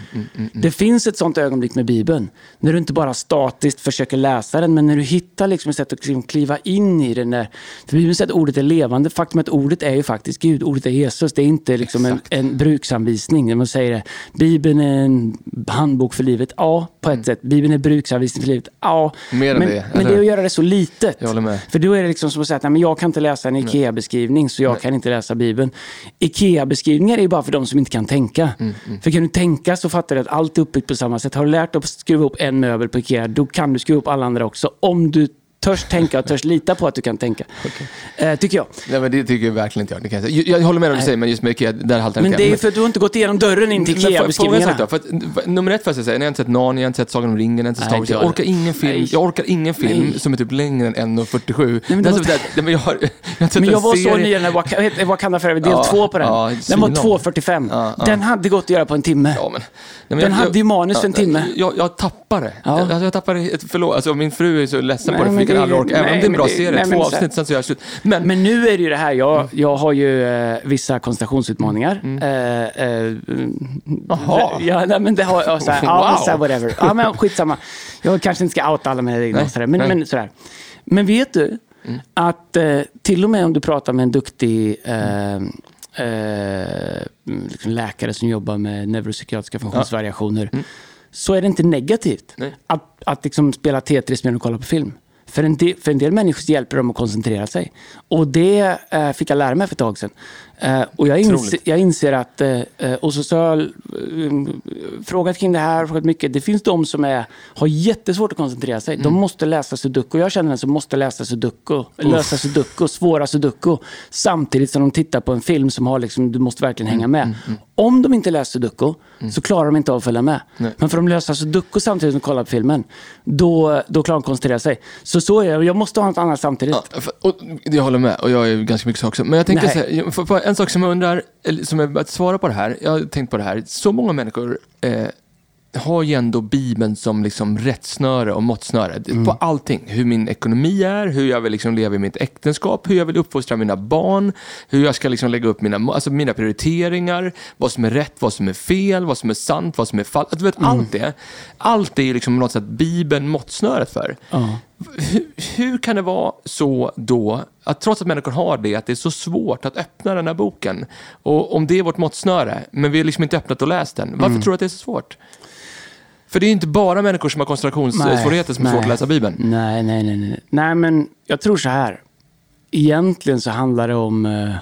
Det finns ett sånt ögonblick med Bibeln. När du inte bara statiskt försöker läsa den, men när du hittar liksom ett sätt att liksom kliva in i den. Där, för Bibeln säger att ordet är levande. Faktum att ordet är ju faktiskt Gud. Ordet är Jesus. Det är inte liksom en, en bruksanvisning. När man säger det. Bibeln är en handbok för livet. Ja, på ett sätt. Bibeln är bruksanvisning för livet. Ja. Mer men, det, Men det är att göra det så litet. För då är det liksom som att säga att nej, men jag kan inte läsa en IKEA-beskrivning så jag kan inte läsa Bibeln. IKEA-beskrivningar är ju bara för de som inte kan tänka. Mm, För kan du tänka så fattar du att allt är uppbyggt på samma sätt. Har du lärt dig att skruva upp en möbel på IKEA, då kan du skruva upp alla andra också. Om du törs tänka och törs lita på att du kan tänka. Eh, tycker jag. Nej, men det tycker jag verkligen inte jag. Det kan jag, jag, jag håller med om vad du säger, men just med Ikea, där haltar Men det är för att du inte gått igenom dörren in till jag IKEA-beskrivningarna. nummer ett får jag säga, jag har inte sett Narnia, jag har inte sett Sagan om ringen, jag har inte sett Nej, Star Wars. Jag jag orkar ingen film, Nej. jag orkar ingen film Nej. som är typ längre än 1.47. men det Det där- jag har, jag har Men jag var så ny i den här Waka- heter Wakanda Forever, del Ja, två på den. ja, den var svinlång. 2.45. Ja, ja. Den hade gått att göra på en timme. Ja, men, nej, men Den hade ju manus för en timme. Jag, jag tappar det. Ja. Jag, alltså, jag tappar det, ett- förlåt, alltså, min fru är så ledsen på det, det- aldrig orka. Även om det är en bra det- serie, nej, två avsnitt, sen så gör jag slut. Men, Men nu är det ju det här, jag, jag har ju eh, vissa koncentrationsutmaningar. Eh, eh, Jaha. ja, nej, men det har jag. Ja, Wow. här, whatever. Ja, men skitsamma. Jag kanske inte ska outa alla mina diagnoser, men, nej. men sådär. Men vet du att eh, till och med om du pratar med en duktig eh, eh, liksom läkare som jobbar med neuropsykiatriska funktionsvariationer så är det inte negativt Nej. att, att liksom spela Tetris med och kolla på film. För en, del, för en del människor hjälper dem att koncentrera sig. Och det eh, fick jag lära mig för ett tag sedan. Eh, och jag, inser, jag inser att, eh, och så, har jag frågat kring det här, frågat mycket. Det finns de som är, har jättesvårt att koncentrera sig. De måste läsa sudoku. Jag känner en som måste läsa sudoku, lösa sudoku, svåra sudoku. Samtidigt som de tittar på en film som har liksom, du måste verkligen hänga med. Om de inte läser sudoku så klarar de inte av att följa med. Men för de löser sudoku samtidigt som de kollar på filmen, då, då klarar de att koncentrera sig. Så så är det. Jag måste ha något annat samtidigt. Ja, för- och jag håller med, och jag är ganska mycket så också. Men jag Nej. säga, för, för en sak som jag undrar, som är att svara på det här, jag har tänkt på det här, så många människor eh, har ju ändå Bibeln som liksom rättsnöre och måttsnöre Mm. på allting. Hur min ekonomi är, hur jag vill liksom leva i mitt äktenskap, hur jag vill uppfostra mina barn, hur jag ska liksom lägga upp mina, alltså mina prioriteringar, vad som är rätt, vad som är fel, vad som är sant, vad som är falskt. Du vet, Mm. allt det. Allt det är liksom något sätt Bibeln måttsnöret för. Ja. Hur, hur kan det vara så då, att trots att människor har det, att det är så svårt att öppna den här boken? Och om det är vårt måttsnöre, men vi har liksom inte öppnat och läst den, varför tror du att det är så svårt? För det är ju inte bara människor som har koncentrationssvårigheter som har svårt att läsa Bibeln. Nej, nej, nej, nej. Nej, men jag tror så här. Egentligen så handlar det om... Eh,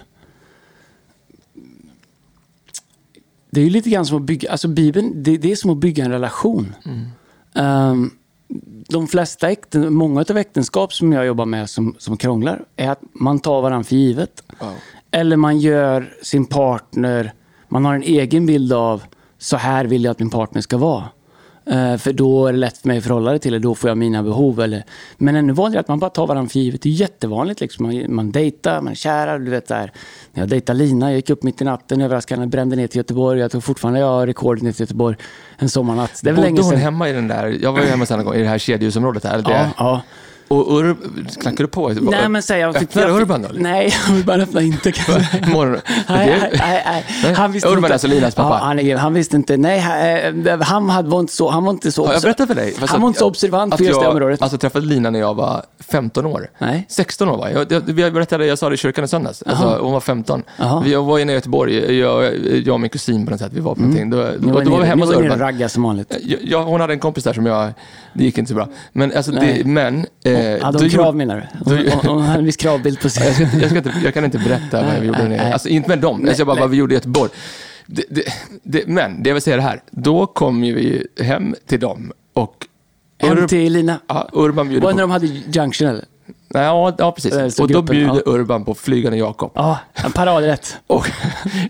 det är ju lite grann som att bygga... Alltså Bibeln, det, det är som att bygga en relation. Ehm, de flesta äkten, många av äktenskap som jag jobbar med som, som krånglar är att man tar varandra för givet. Eller man gör sin partner, man har en egen bild av så här vill jag att min partner ska vara. Eh, för då är det lätt för mig att förhålla det till det. Då får jag mina behov. Eller... Men ännu vanligare att man bara tar varandra för givet. Det är jättevanligt. Liksom. Man, man dejtar, man är kära. Du vet, där. När jag dejtade Lina, jag gick upp mitt i natten, överraskande, brände ner till Göteborg. Jag tror fortfarande jag har rekordet ner till Göteborg en sommarnatt. Det är Bodde länge hon sedan. hemma i den där, jag var ju hemma sen en gång, i det här kedjehusområdet här. Det, Ja, ja. Och Ur, knackade du på? Nej, men säg, jag fick, jag fick- Urban då? eller? Nej, Urban öppnade inte. Kan jag säga. Morgon. Nej, nej, nej, nej. Han visste Urban inte. är alltså Linas pappa? Ja, han, är, han visste inte. Nej, han, eh, hade, var inte så, han var inte så, Har jag berättat för dig? Han var inte så observant på just det jag, området. Alltså träffade Lina när jag var 15 år. Nej. 16 år var jag. jag, jag, jag berättade, jag sa det i kyrkan i söndags. Alltså, hon var 15. Jaha. Vi, jag var inne i Göteborg, jag, jag och min kusin på något sätt, vi var på någonting. Då, Ni var då var vi hemma ni hos var nere och Urban. raggade som vanligt. Jag, jag, hon hade en kompis där som jag, det gick inte så bra. Men, alltså, det, men... Eh, Hade då hon gjorde- krav menar du? Hon, då- hon hade en viss kravbild på sig. jag, ska, inte- jag, ska inte, jag kan inte berätta vad vi gjorde nej, nej. Alltså inte med dem, Nej, alltså, jag bara nej. vad vi gjorde i Göteborg. Det, det, det, men det jag vill säga är det här, då kom ju vi hem till dem och Hem Ur- till Lina. ja, Urban bjuder Var det när de hade Junction eller? Ja, ja, precis. Eh, Och då bjuder Urban på Flygande Jakob. Ja, en paradrätt. Och,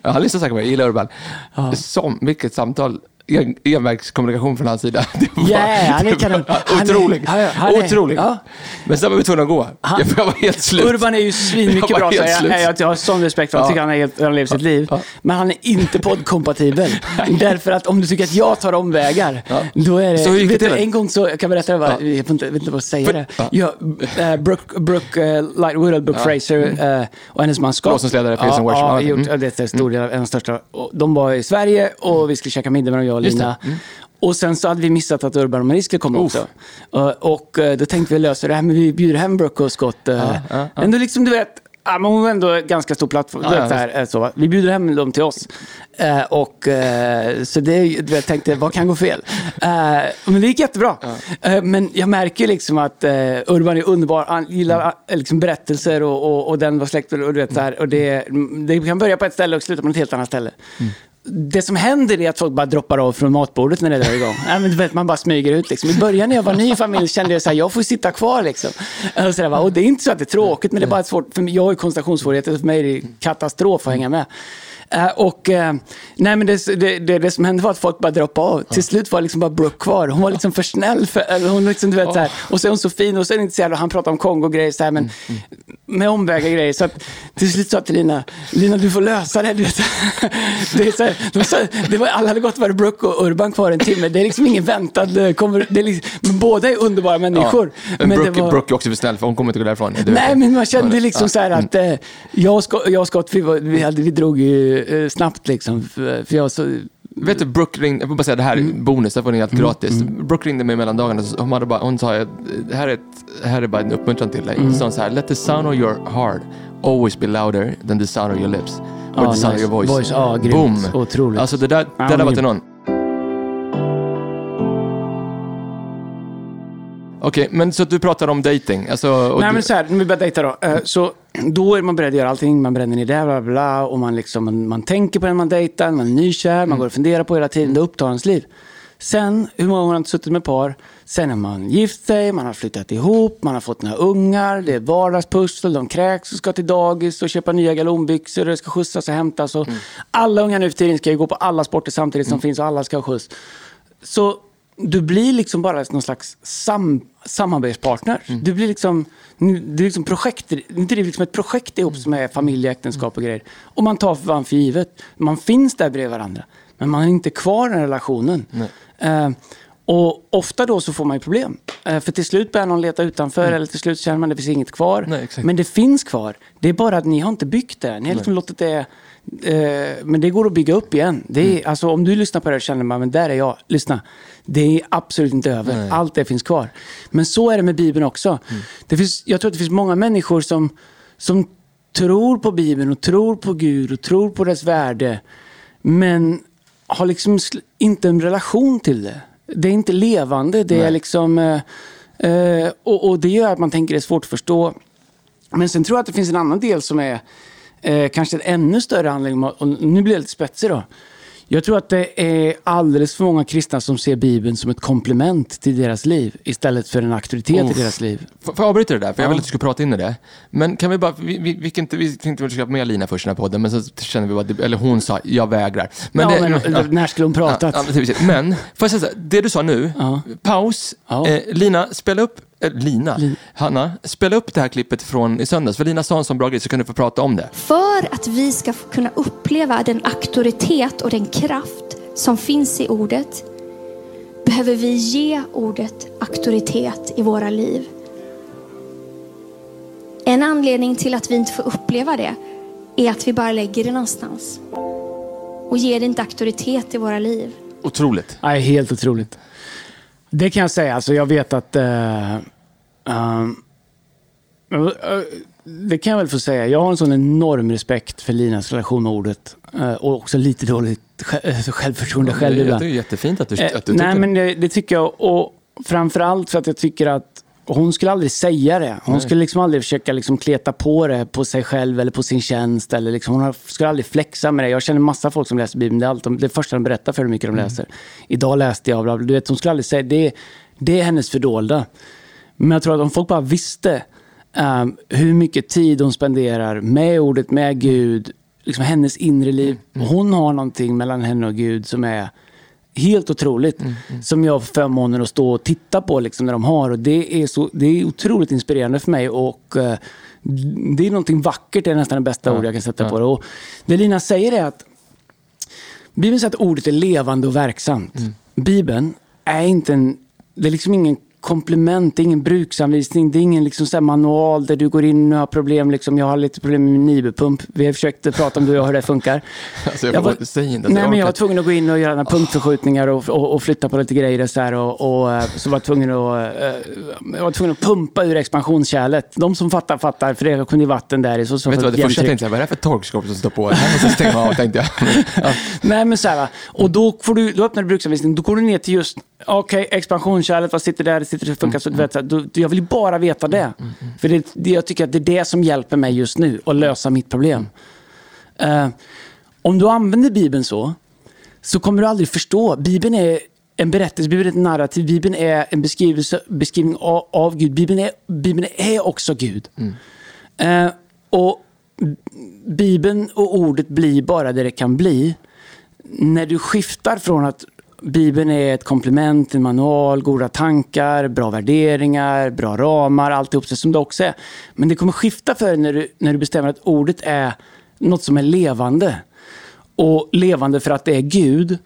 ja, han lyssnar säkert på mig, jag gillar Urban. Ja. Som, vilket samtal, en, envägskommunikation från hans sida. Det var, han är. Han är- Otrolig. ja, ja, han är- Otrolig. ja. Men sen var vi tvungna att gå. Han- jag, jag var helt slut. Urban är ju svinmycket Jag bra, så jag, slut. jag, jag har sån respekt för honom. Jag Ja. tycker han, är helt, han lever sitt liv. Ja. Men han är inte poddkompatibel. Därför att om du tycker att jag tar omvägar, Ja. då är det... Så vet du, en gång så, jag kan berätta, det, bara, Ja. jag vet inte, vad jag säger det. ja. Jag, äh, Brooke, Brooke uh, Lightwood, Brooke Fraser eh, och hennes man Scott. Blåsensledare för Jason ja, Worship. ja, Mm. gjort, ja, det är en stor del av en av de största. Och de var i Sverige och vi skulle käka middag med dem, jag och. Lina. Och sen så hade vi missat att Urban och Marie skulle komma också. Uh, och uh, då tänkte vi lösa det här, men vi bjuder hem Brooke och Scott. Uh, ja, ja. Ändå liksom, du vet, ja, men hon var ändå ganska stor plattform. Ja, ja, så här, eh, så, vi bjuder hem dem till oss. Eh, och uh, så det, jag tänkte, vad kan gå fel? Eh, men det gick jättebra. Eh, men jag märker liksom att Urban är underbar. Han gillar eh, liksom, berättelser och, och, och den var släkt och, och du vet, så här, och det, det kan börja på ett ställe och sluta på ett helt annat ställe. Det som händer är att folk bara droppar av från matbordet när det drar igång. Ja, men du vet, man bara smyger ut. Liksom. I början när jag var ny i familjen kände jag att jag får sitta kvar. Liksom. Och, så där, va. och det är inte så att det är tråkigt, men det är bara svårt. För mig, jag har ju koncentrationssvårigheter, så för mig är det katastrof att hänga med. Eh, och, eh, nej, men det, det, det, som hände var att folk bara droppade av. Till slut var liksom bara Brooke kvar. Hon var liksom för snäll. För, hon liksom, du vet, så här. Och så är hon så fin och så är hon intresserad och han pratar om Kongo-grejer. Så här, men med omvägar grejer. Så att, till slut sa jag till Lina, Lina du får lösa det. Du vet. det, är så här, de sa, det var, alla hade gått var Brooke och Urban kvar en timme. Det är liksom ingen väntad... eh, Kommer, det är liksom, men båda är underbara människor. Men Men Brooke, var, Brooke är också för snäll, för hon kommer inte gå därifrån. Nej, men man kände Ja, liksom ja. så här att eh, jag, och Scott, jag och Scott, vi, var, vi, hade, vi drog ju eh, snabbt liksom. För, för jag så, Vet du, Brooke ringde, jag får bara säga det här är bonus, det får ni helt gratis. Brooke ringde mig mellan dagarna, hon, hade bara, hon sa, det här är, ett, här är bara en uppmuntran till dig. Så hon sa, let the sound of your heart always be louder than the sound of your lips. Or Ja, sound nice. voice. Voice, ja, grymt. Boom! Otroligt. Alltså det där, det där var till någon. Okej, men så att du pratar om dating. Alltså, och Nej du, men så här, när vi börjar dejta då. eh, Så då är man beredd att göra allting. Man bränner ner det, bla bla, bla. Och man, liksom, man, man tänker på den man dejtar, man är nykär, Mm. man går och funderar på hela tiden. Det upptar ens liv. Sen, hur många år har inte suttit med par? Sen är man gift sig, man har flyttat ihop, man har fått några ungar, det är vardagspussel, de kräks och ska till dagis och köpa nya galonbyxor, det ska skjutsas och hämtas. Och Alla ungar nu för tiden ska ju gå på alla sporter samtidigt som finns och alla ska ha skjuts. Så du blir liksom bara någon slags sam, samarbetspartner. Du blir liksom, det är liksom projekt, det är liksom ett projekt ihop som är familj, äktenskap och grejer. Och man tar varandra för givet. Man finns där bredvid varandra. Men man är inte kvar i den relationen. Eh, och ofta då så får man ju problem. Eh, för till slut börjar någon leta utanför eller till slut känner man att det finns inget kvar. Nej. Men det finns kvar. Det är bara att ni har inte byggt det. Ni har liksom låtit det... Eh, men det går att bygga upp igen. Det är, Mm. alltså, om du lyssnar på det och känner man, men där är jag. Lyssna. Det är absolut inte över. Allt det finns kvar. Men så är det med Bibeln också. Mm. Det finns, jag tror att det finns många människor som, som tror på Bibeln och tror på Gud och tror på dess värde. Men har liksom inte en relation till det. Det är inte levande. Det är liksom... Eh, eh, och, och det gör att man tänker det är svårt att förstå. Men sen tror jag att det finns en annan del som är eh, kanske en ännu större anledning. Och nu blir jag lite spetsig då. Jag tror att det är alldeles för många kristna som ser Bibeln som ett komplement till deras liv istället för en auktoritet i Uff. deras liv. Får jag avbryta det där? För jag Ja. vill att du ska prata in i det. Men kan vi bara, vi, vi, vi, inte, vi tänkte att vi skulle ha med Lina först i den här podden, men så kände vi bara, eller hon sa, jag vägrar. Men, ja, men, ja. När skulle hon pratat? Ja, men får jag säga så här, det du sa nu, paus. Eh, Lina, spela upp, Lina, Lin- Hanna, spela upp det här klippet från i söndags. För Lina sa en sån bra grej, så kan du få prata om det. För att vi ska kunna uppleva den auktoritet och den kraft som finns i ordet behöver vi ge ordet auktoritet i våra liv. En anledning till att vi inte får uppleva det är att vi bara lägger det någonstans och ger det inte auktoritet i våra liv. Otroligt. Nej, helt otroligt. Det kan jag säga. Alltså, jag vet att... eh, ehm, eh, det kan jag väl få säga. Jag har en sån enorm respekt för Linas relation med ordet. eh, och också lite dåligt eh, självförtroende själv det, är jättefint att du, Eh, att du nej, tycker men det, det tycker jag. Och framförallt för att jag tycker att hon skulle aldrig säga det. Hon skulle liksom aldrig försöka liksom kleta på det på sig själv eller på sin tjänst. Eller liksom, hon skulle aldrig flexa med det. Jag känner massa folk som läser Bibeln. Det är allt de, det första de berättar för hur mycket de Mm. läser. Idag läste jag, bla, bla, du vet, hon skulle aldrig säga det. Det är hennes fördolda. Men jag tror att om folk bara visste ehm, hur mycket tid hon spenderar med ordet, med Gud, liksom hennes inre liv. Mm. Hon har någonting mellan henne och Gud som är helt otroligt. Mm, Som jag har förmånen att stå och titta på liksom, när de har. Och det, är så, det är otroligt inspirerande för mig. Och eh, Det är någonting vackert, det är nästan det bästa Ja, ord jag kan sätta ja. på det. Och det Lina säger är att Bibeln säger att ordet är levande och verksamt. Mm. Bibeln är inte en... Det är liksom ingen komplement, det är ingen bruksanvisning, det är ingen liksom så manual där du går in och har problem. Liksom, jag har lite problem med min Nibelpump. Vi har försökt prata om det och hur det funkar. Alltså, jag Jag var- säg inte. Nej, men jag var tvungen att gå in och göra några punktförskjutningar och, och, och flytta på lite grejer och så här. Och, och eh, så var jag tvungen att, eh, jag var tvungen att pumpa ur expansionskärlet. De som fattar, fattar. För det kunde ju vatten där i. Så, så Vet du vad, det första jag tänkte, vad är det för torkskåp som står på? Det här måste jag stänga av, tänkte jag. Ja. Nej, men så här. Och då, får du, då öppnar du bruksanvisningen. Då går du ner till just, okej, expansionskärlet, vad sitter där? Det sitter det funkar så, du vet, då, jag vill bara veta det. För det, det, jag tycker att det är det som hjälper mig just nu att lösa mitt problem. Eh, om du använder Bibeln så, så kommer du aldrig förstå. Bibeln är en berättelse, Bibeln är ett narrativ, Bibeln är en beskrivelse, beskrivning av, av Gud. Bibeln är, Bibeln är också Gud. Eh, och Bibeln och ordet blir bara det det kan bli när du skiftar från att Bibeln är ett komplement, en manual, goda tankar, bra värderingar, bra ramar, alltihop det som det också är. Men det kommer skifta för dig när du, när du bestämmer att ordet är något som är levande. Och levande för att det är Gud.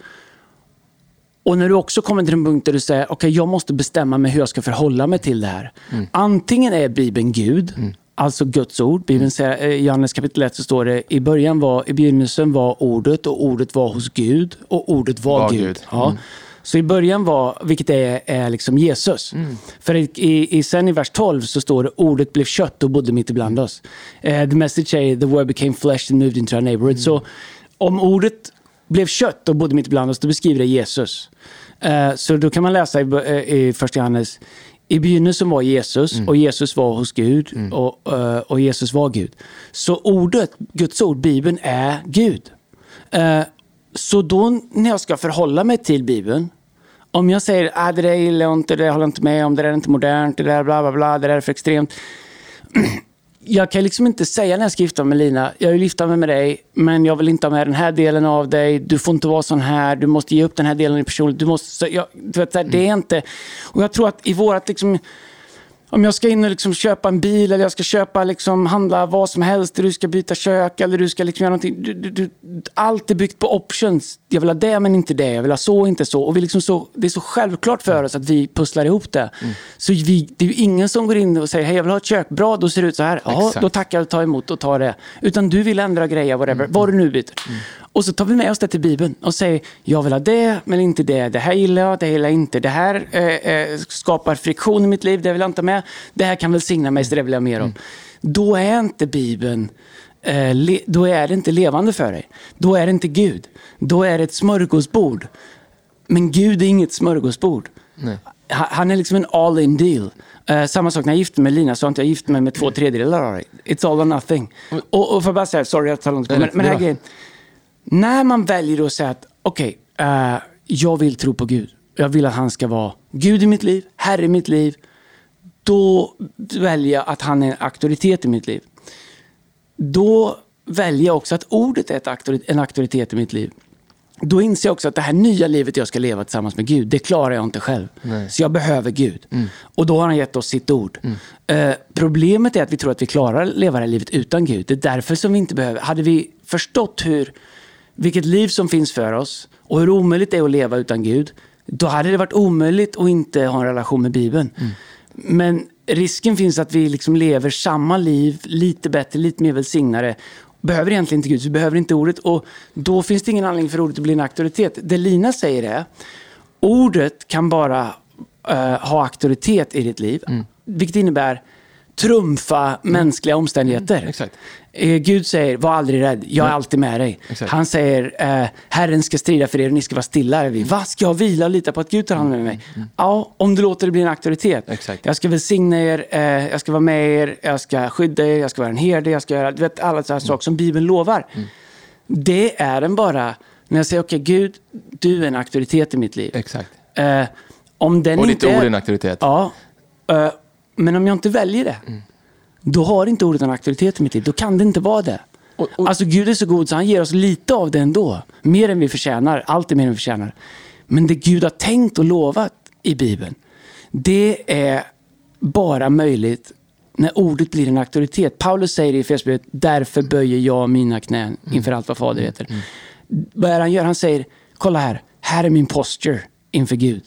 Och när du också kommer till en punkt där du säger, okej jag måste bestämma mig hur jag ska förhålla mig till det här. Antingen är Bibeln Gud, alltså Guds ord. Bibeln säger, eh, I Johannes kapitel 1 så står det, i början var, i begynnelsen var ordet och ordet var hos Gud och ordet var, Var Gud. Gud. Ja. Så i början var, vilket är, är liksom Jesus. För i, i, sen i vers 12 så står det ordet blev kött och bodde mitt ibland oss. Eh, the message är the word became flesh and moved into our neighborhood. Så om ordet blev kött och bodde mitt ibland oss, då beskriver det Jesus. Eh, så då kan man läsa eh, i första Johannes, i begynnelsen var Jesus och Jesus var hos Gud och, eh, och Jesus var Gud. Så ordet, Guds ord, Bibeln är Gud. Eh, så då när jag ska förhålla mig till Bibeln, om jag säger att det där gillar jag inte, det där håller jag inte med om, det där är inte modernt, det där bla bla bla, det där är för extremt. Jag kan liksom inte säga när jag ska gifta mig med Lina, jag vill gifta mig med dig, men jag vill inte ha med den här delen av dig, du får inte vara sån här, du måste ge upp den här delen i personligt, du måste, jag, du vet, det är inte, och jag tror att i vårat liksom, om jag ska in och liksom köpa en bil eller jag ska köpa, liksom, handla vad som helst, du ska byta kök eller du ska liksom göra någonting. Du, du, du, allt är byggt på options. Jag vill ha det men inte det. Jag vill ha så inte så. Och vi liksom så. Det är så självklart för oss att vi pusslar ihop det. Så vi, det är ju ingen som går in och säger hej jag vill ha ett kök. Bra, då ser det ut så här. Ja, Exakt. då tackar jag, tar emot och tar det. Utan du vill ändra grejer, whatever. Vad du nu byter. Och så tar vi med oss det till Bibeln och säger jag vill ha det men inte det. Det här gillar jag, det gillar jag inte. Det här eh, eh, skapar friktion i mitt liv, det vill jag inte ha med. Det här kan välsigna mig, så det vill jag mer om. Då är inte Bibeln eh, le, då är det inte levande för dig. Då är det inte Gud. Då är det ett smörgåsbord. Men Gud är inget smörgåsbord. Nej. Ha- Han är liksom en all in deal. Eh, samma sak när jag gifte mig med Lina, så har inte jag gift mig med två tredjedelar av dig. It's all or nothing. Och, och för att bara säga, sorry jag tar långt men, men det här grejen. När man väljer att säga att okej, eh, jag vill tro på Gud. Jag vill att han ska vara Gud i mitt liv, Herre i mitt liv. Då väljer jag att han är en auktoritet i mitt liv. Då väljer jag också att ordet är ett auktori- en auktoritet i mitt liv. Då inser jag också att det här nya livet jag ska leva tillsammans med Gud, det klarar jag inte själv. Så jag behöver Gud. Och då har han gett oss sitt ord. Eh, problemet är att vi tror att vi klarar att leva det här livet utan Gud. Det är därför som vi inte behöver. Hade vi förstått hur, vilket liv som finns för oss och hur omöjligt det är att leva utan Gud, då hade det varit omöjligt att inte ha en relation med Bibeln. Men risken finns att vi liksom lever samma liv, lite bättre, lite mer välsignade. Behöver egentligen inte Gud, vi behöver inte ordet. Och då finns det ingen anledning för ordet att bli en auktoritet. Det Lina säger är, ordet kan bara eh, ha auktoritet i ditt liv. Vilket innebär trumfa mänskliga omständigheter. exakt. Eh, Gud säger, var aldrig rädd, jag är alltid med dig. Exakt. Han säger, eh, Herren ska strida för er och ni ska vara stilla. Vi. Vad ska jag vila och lita på att Gud tar hand om mig? Ja, om du låter det bli en auktoritet. Exakt. Jag ska välsigna er, eh, jag ska vara med er, jag ska skydda er, jag ska vara en herde, jag ska göra du vet, alla sådana saker som Bibeln lovar. Det är den bara när jag säger, okej Gud, du är en auktoritet i mitt liv. Exakt. Eh, om den Och ditt inte ord är- är en auktoritet. Ja, eh, men om jag inte väljer det, Mm. då har inte ordet en auktoritet i mitt liv. Då kan det inte vara det. Och- och- Alltså Gud är så god så han ger oss lite av det ändå. Mer än vi förtjänar. Allt är mer än vi förtjänar. Men det Gud har tänkt och lovat i Bibeln, det är bara möjligt när ordet blir en auktoritet. Paulus säger i Efesierbrevet, därför böjer jag mina knän inför allt vad Fader heter. Vad är han gör? Han säger, kolla här, här är min posture inför Gud.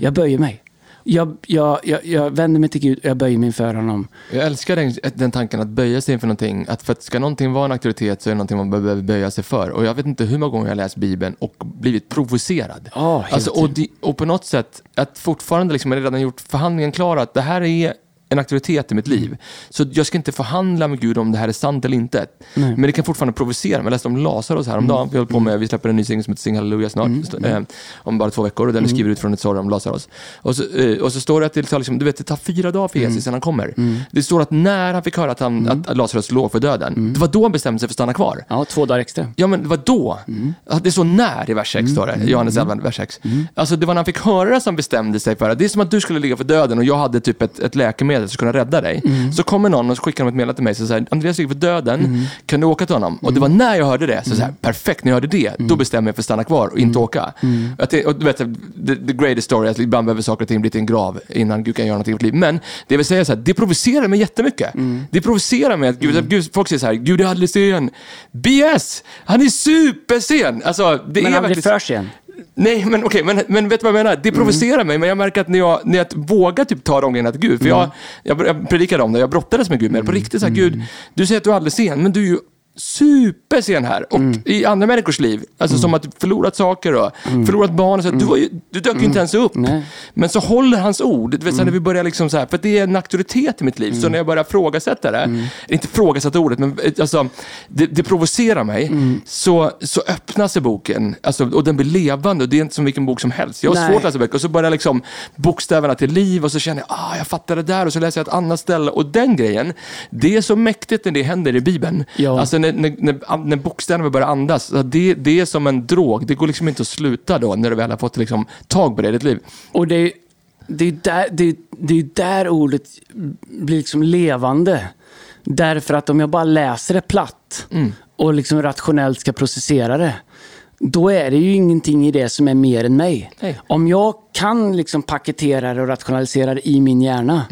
Jag böjer mig. Jag, jag, jag, jag vänder mig till Gud och jag böjer mig inför honom. Jag älskar den, den tanken att böja sig inför någonting. Att för att ska någonting vara en auktoritet så är det någonting man behöver böja sig för. Och jag vet inte hur många gånger jag läst Bibeln och blivit provocerad. Helt alltså, och, di- och på något sätt, att fortfarande liksom, jag redan gjort förhandlingen klar att det här är en auktoritet i mitt liv. Så jag ska inte förhandla med Gud om det här är sant eller inte. Men det kan fortfarande provocera mig. Jag läste om Lazarus häromdagen. Vi, håller på med, vi släpper en ny singel som heter Sing Halleluja snart. Eh, om bara två veckor. Och den är skriven utifrån ett sorg om Lazarus. Och så, eh, och så står det att det, tar liksom, du vet, det tar fyra dagar för Jesus innan han kommer. Det står att när han fick höra att, han, att Lazarus låg för döden, det var då han bestämde sig för att stanna kvar. Ja, två dagar extra. Ja, men vad då? Ja, Det står när i vers 6, står det. Johannes 11, vers 6. Alltså, det var när han fick höra det som bestämde sig för det. Det är som att du skulle ligga för döden och jag hade typ ett, ett läkemedel som skulle kunna rädda dig. Så kommer någon och så skickar ett meddelande till mig och säger Andreas ligger för döden, kan du åka till honom? Och det var när jag hörde det, så, så här, perfekt, när jag hörde det, då bestämmer jag för att stanna kvar och inte åka. Att det, och du vet, the, the greatest story, att ibland behöver saker och ting bli till en grav innan Gud kan göra någonting i vårt liv. Men det vill säga så här, det provocerar mig jättemycket. Det provocerar mig att Gud, Gud, folk säger så här, Gud är aldrig sen. BS! Han är supersen! Alltså, det Men är blir verkligen- för sen. Nej, men okej, men, men vet du vad jag menar? Det provocerar mig, men jag märker att när jag, när jag vågar typ ta de grejerna till Gud, för jag, jag, jag predikade om det, jag brottades med Gud det på riktigt. Så här, Gud, du säger att du är aldrig sen, men du är ju supersen här. Och i andra människors liv, alltså som att förlorat saker och förlorat barn, och så, du, var ju, du dök ju inte ens upp. Nej. Men så håller hans ord, du vet, så när vi börjar liksom så här, för det är en auktoritet i mitt liv, så när jag börjar frågasätta det, inte frågasätta ordet, men eh, alltså, det, det provocerar mig, så, så öppnas sig boken, alltså, och den blir levande, och det är inte som vilken bok som helst. Jag har Nej. svårt att läsa böcker, och så börjar liksom bokstäverna till liv, och så känner jag, ah, jag fattar det där, och så läser jag ett annat ställe, och den grejen, det är så mäktigt när det händer i Bibeln. Ja. Alltså när, när, när, bokstäverna börjar andas, det, det är som en drog, det går liksom inte att sluta då, när du väl har fått liksom, tag på det i ditt liv. Och det är det är där, det det är där ordet blir liksom levande. Därför att om jag bara läser det platt och liksom rationellt ska processera det, då är det ju ingenting i det som är mer än mig. Nej. Om jag kan liksom paketera det och rationalisera det i min hjärna,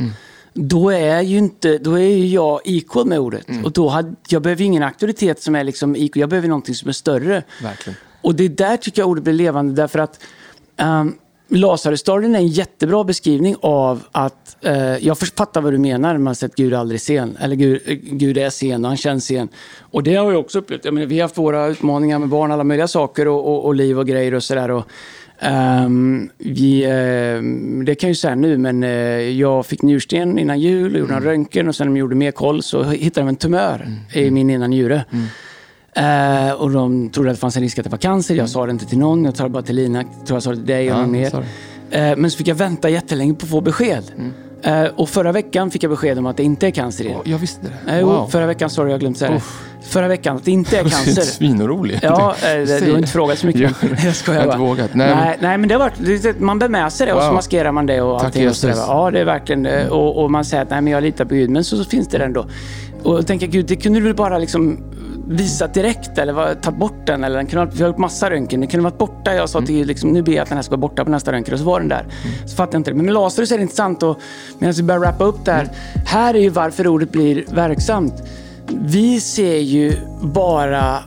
då är ju inte, då är ju jag equal med ordet. Och då hade, jag behöver ingen auktoritet som är liksom equal, jag behöver någonting som är större. Verkligen. Och det är där tycker jag ordet blir levande därför att um, Lazarus-storyn är en jättebra beskrivning av att, eh, jag fattar vad du menar när man säger att Gud är aldrig sen, eller Gud, eh, Gud är sen och han känns sen. Och det har jag också upplevt. Jag menar, vi har haft våra utmaningar med barn, alla möjliga saker och, och, och liv och grejer och sådär. Ehm, vi, ehm, det kan jag ju säga nu, men eh, jag fick njursten innan jul gjorde en röntgen och sen när de gjorde mer koll så hittade de en tumör i min ena njure. Eh, och de trodde att det fanns en risk att det var cancer. Jag sa det inte till någon. Jag sa det bara till Lina. Jag tror jag sa det till dig och Ja, någon mer. Eh, men så fick jag vänta jättelänge på att få besked. Eh, och förra veckan fick jag besked om att det inte är cancer i det. Jag visste det. Wow. Förra veckan, sorry jag har glömt säga det. Förra veckan att det inte är Du är cancer. svinorolig. Ja, eh, det- du har inte frågat så mycket. Jo, Jag skojar jag har inte bara. vågat. Nej, Nej, men- nej, men det har varit, man bär med sig det och så Wow. maskerar man det och Tack, allting. Och va. ja, det är verkligen det. och, och man säger att nej, men jag litar på Gud, men så, så finns det ändå. Och jag tänker, Gud, det kunde du väl bara liksom visat direkt eller tagit bort den. Eller den kunde, ha- vi har gjort massa röntgen, den kunde varit borta. Jag sa till Gud, liksom, nu ber jag att den här ska vara borta på nästa röntgen och så var den där. Så fattade jag inte det. Men med Lazarus är det intressant och medan vi börjar wrappa upp där. Här är ju varför ordet blir verksamt. Vi ser ju bara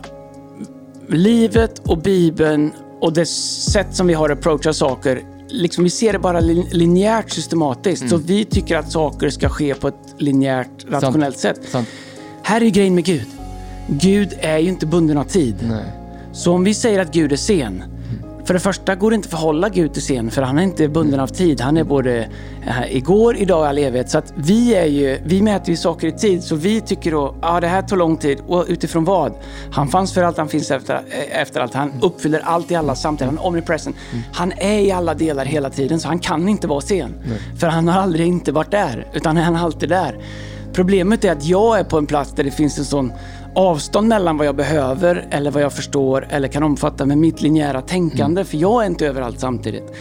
livet och Bibeln och det sätt som vi har att approacha saker, liksom vi ser det bara lin- linjärt systematiskt. Så vi tycker att saker ska ske på ett linjärt, rationellt sätt. Sant. Här är grejen med Gud. Gud är ju inte bunden av tid. Nej. Så om vi säger att Gud är sen. För det första går det inte att förhålla Gud till sen, för han är inte bunden av tid. Han är både eh, igår, idag och all evighet. Så att vi, är ju, vi mäter ju saker i tid, så vi tycker då, ja det här tog lång tid. Och utifrån vad? Han fanns för allt, han finns efter, eh, efter allt. Han uppfyller allt i alla samtidigt. Han är omnipresent. Han är i alla delar hela tiden, så han kan inte vara sen. För han har aldrig inte varit där, utan han är alltid där. Problemet är att jag är på en plats där det finns en sån avstånd mellan vad jag behöver eller vad jag förstår eller kan omfatta med mitt linjära tänkande. För jag är inte överallt samtidigt.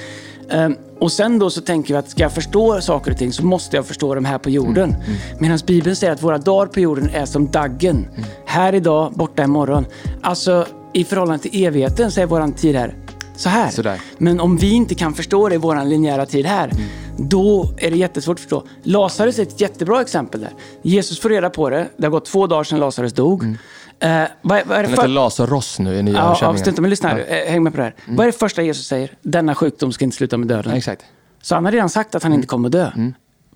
Ehm, och sen då så tänker vi att ska jag förstå saker och ting så måste jag förstå dem här på jorden. Medan Bibeln säger att våra dagar på jorden är som daggen. Här idag, borta imorgon. Alltså i förhållande till evigheten så är våran tid här så här. Sådär. Men om vi inte kan förstå det i vår linjära tid här, då är det jättesvårt att förstå. Lazarus är ett jättebra exempel där. Jesus får reda på det. Det har gått två dagar sedan Lazarus dog. Eh, vad, är- vad är det för... heter Lazarus nu i nya Ja, ja, översättningen. strunt, men lyssna här. Eh, Häng med på det här. Vad är det första Jesus säger? Denna sjukdom ska inte sluta med döden. Ja, exakt. Så han har redan sagt att han inte kommer dö.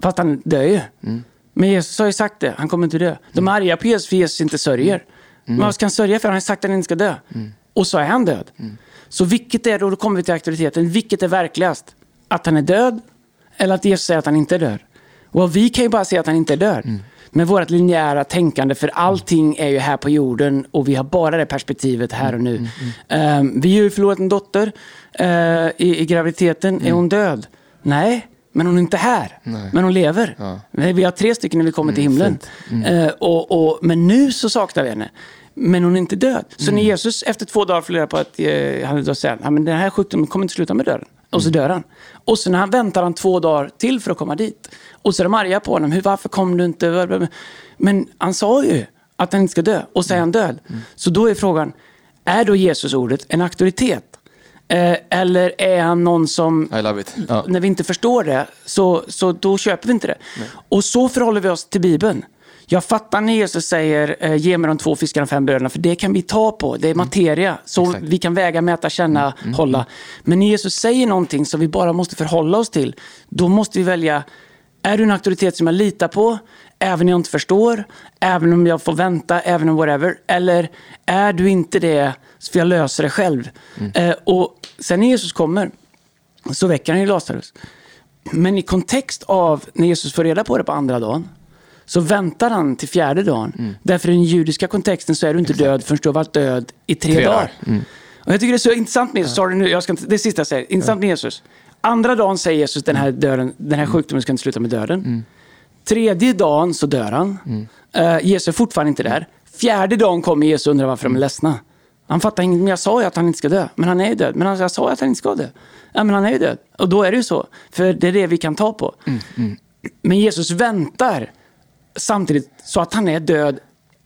Fast han dör ju. Men Jesus har ju sagt det, han kommer inte dö. De är arga på Jesus för Jesus inte sörjer. Men vad ska han sörja för? Han har sagt att han inte ska dö. Och så är han död. Så vilket är då, då kommer vi till auktoriteten, vilket är verkligast? Att han är död eller att Jesus säger att han inte är död? Och vi kan ju bara säga att han inte är död. Med vårt linjära tänkande, för allting är ju här på jorden och vi har bara det perspektivet här och nu. Ehm, vi har ju förlorat en dotter eh, i, i graviditeten. Är hon död? Nej, men hon är inte här. Men hon lever. Nej, Vi har tre stycken när vi kommer till himlen. Eh, och, och, men nu så saknar vi henne. Men hon är inte död. Så när Jesus efter två dagar får reda på att eh, han säger ja, men den här sjukdomen kommer inte sluta med döden. Och så dör han. Och sen han väntar han två dagar till för att komma dit. Och så är de arga på honom. Hur, varför kom du inte? Men han sa ju att han inte ska dö. Och så är han död. Så då är frågan, är då Jesus ordet en auktoritet? Eh, eller är han någon som. Ja. när vi inte förstår det, så, så då köper vi inte det. Och så förhåller vi oss till Bibeln. Jag fattar när Jesus säger eh, ge mig de två fiskarna och fem bröderna, för det kan vi ta på. Det är materia. Så Exakt. vi kan väga, mäta, känna, hålla. Men när Jesus säger någonting som vi bara måste förhålla oss till, då måste vi välja, är du en auktoritet som jag litar på, även om jag inte förstår, även om jag får vänta, även om whatever. Eller är du inte det, så får jag lösa det själv. Eh, och sen när Jesus kommer, så väcker han ju Lazarus. Men i kontext av när Jesus får reda på det på andra dagen, så väntar han till fjärde dagen. Mm. Därför i den judiska kontexten så är du inte död förrän du har varit död i tre, Tre dagar. Mm. Och jag tycker det är så intressant med Jesus. Sorry, nu, jag ska inte, det är sista jag säger. Intressant med Jesus. Andra dagen säger Jesus den här, döden, den här sjukdomen ska inte sluta med döden. Mm. Tredje dagen så dör han. Eh, Jesus är fortfarande inte där. Fjärde dagen kommer Jesus och undrar varför de är ledsna. Han fattar inget, men jag sa ju att han inte ska dö. Men han är ju död. Men han, jag sa ju att han inte ska dö. Ja, men han är ju död. Och då är det ju så. För det är det vi kan ta på. Men Jesus väntar samtidigt så att han är död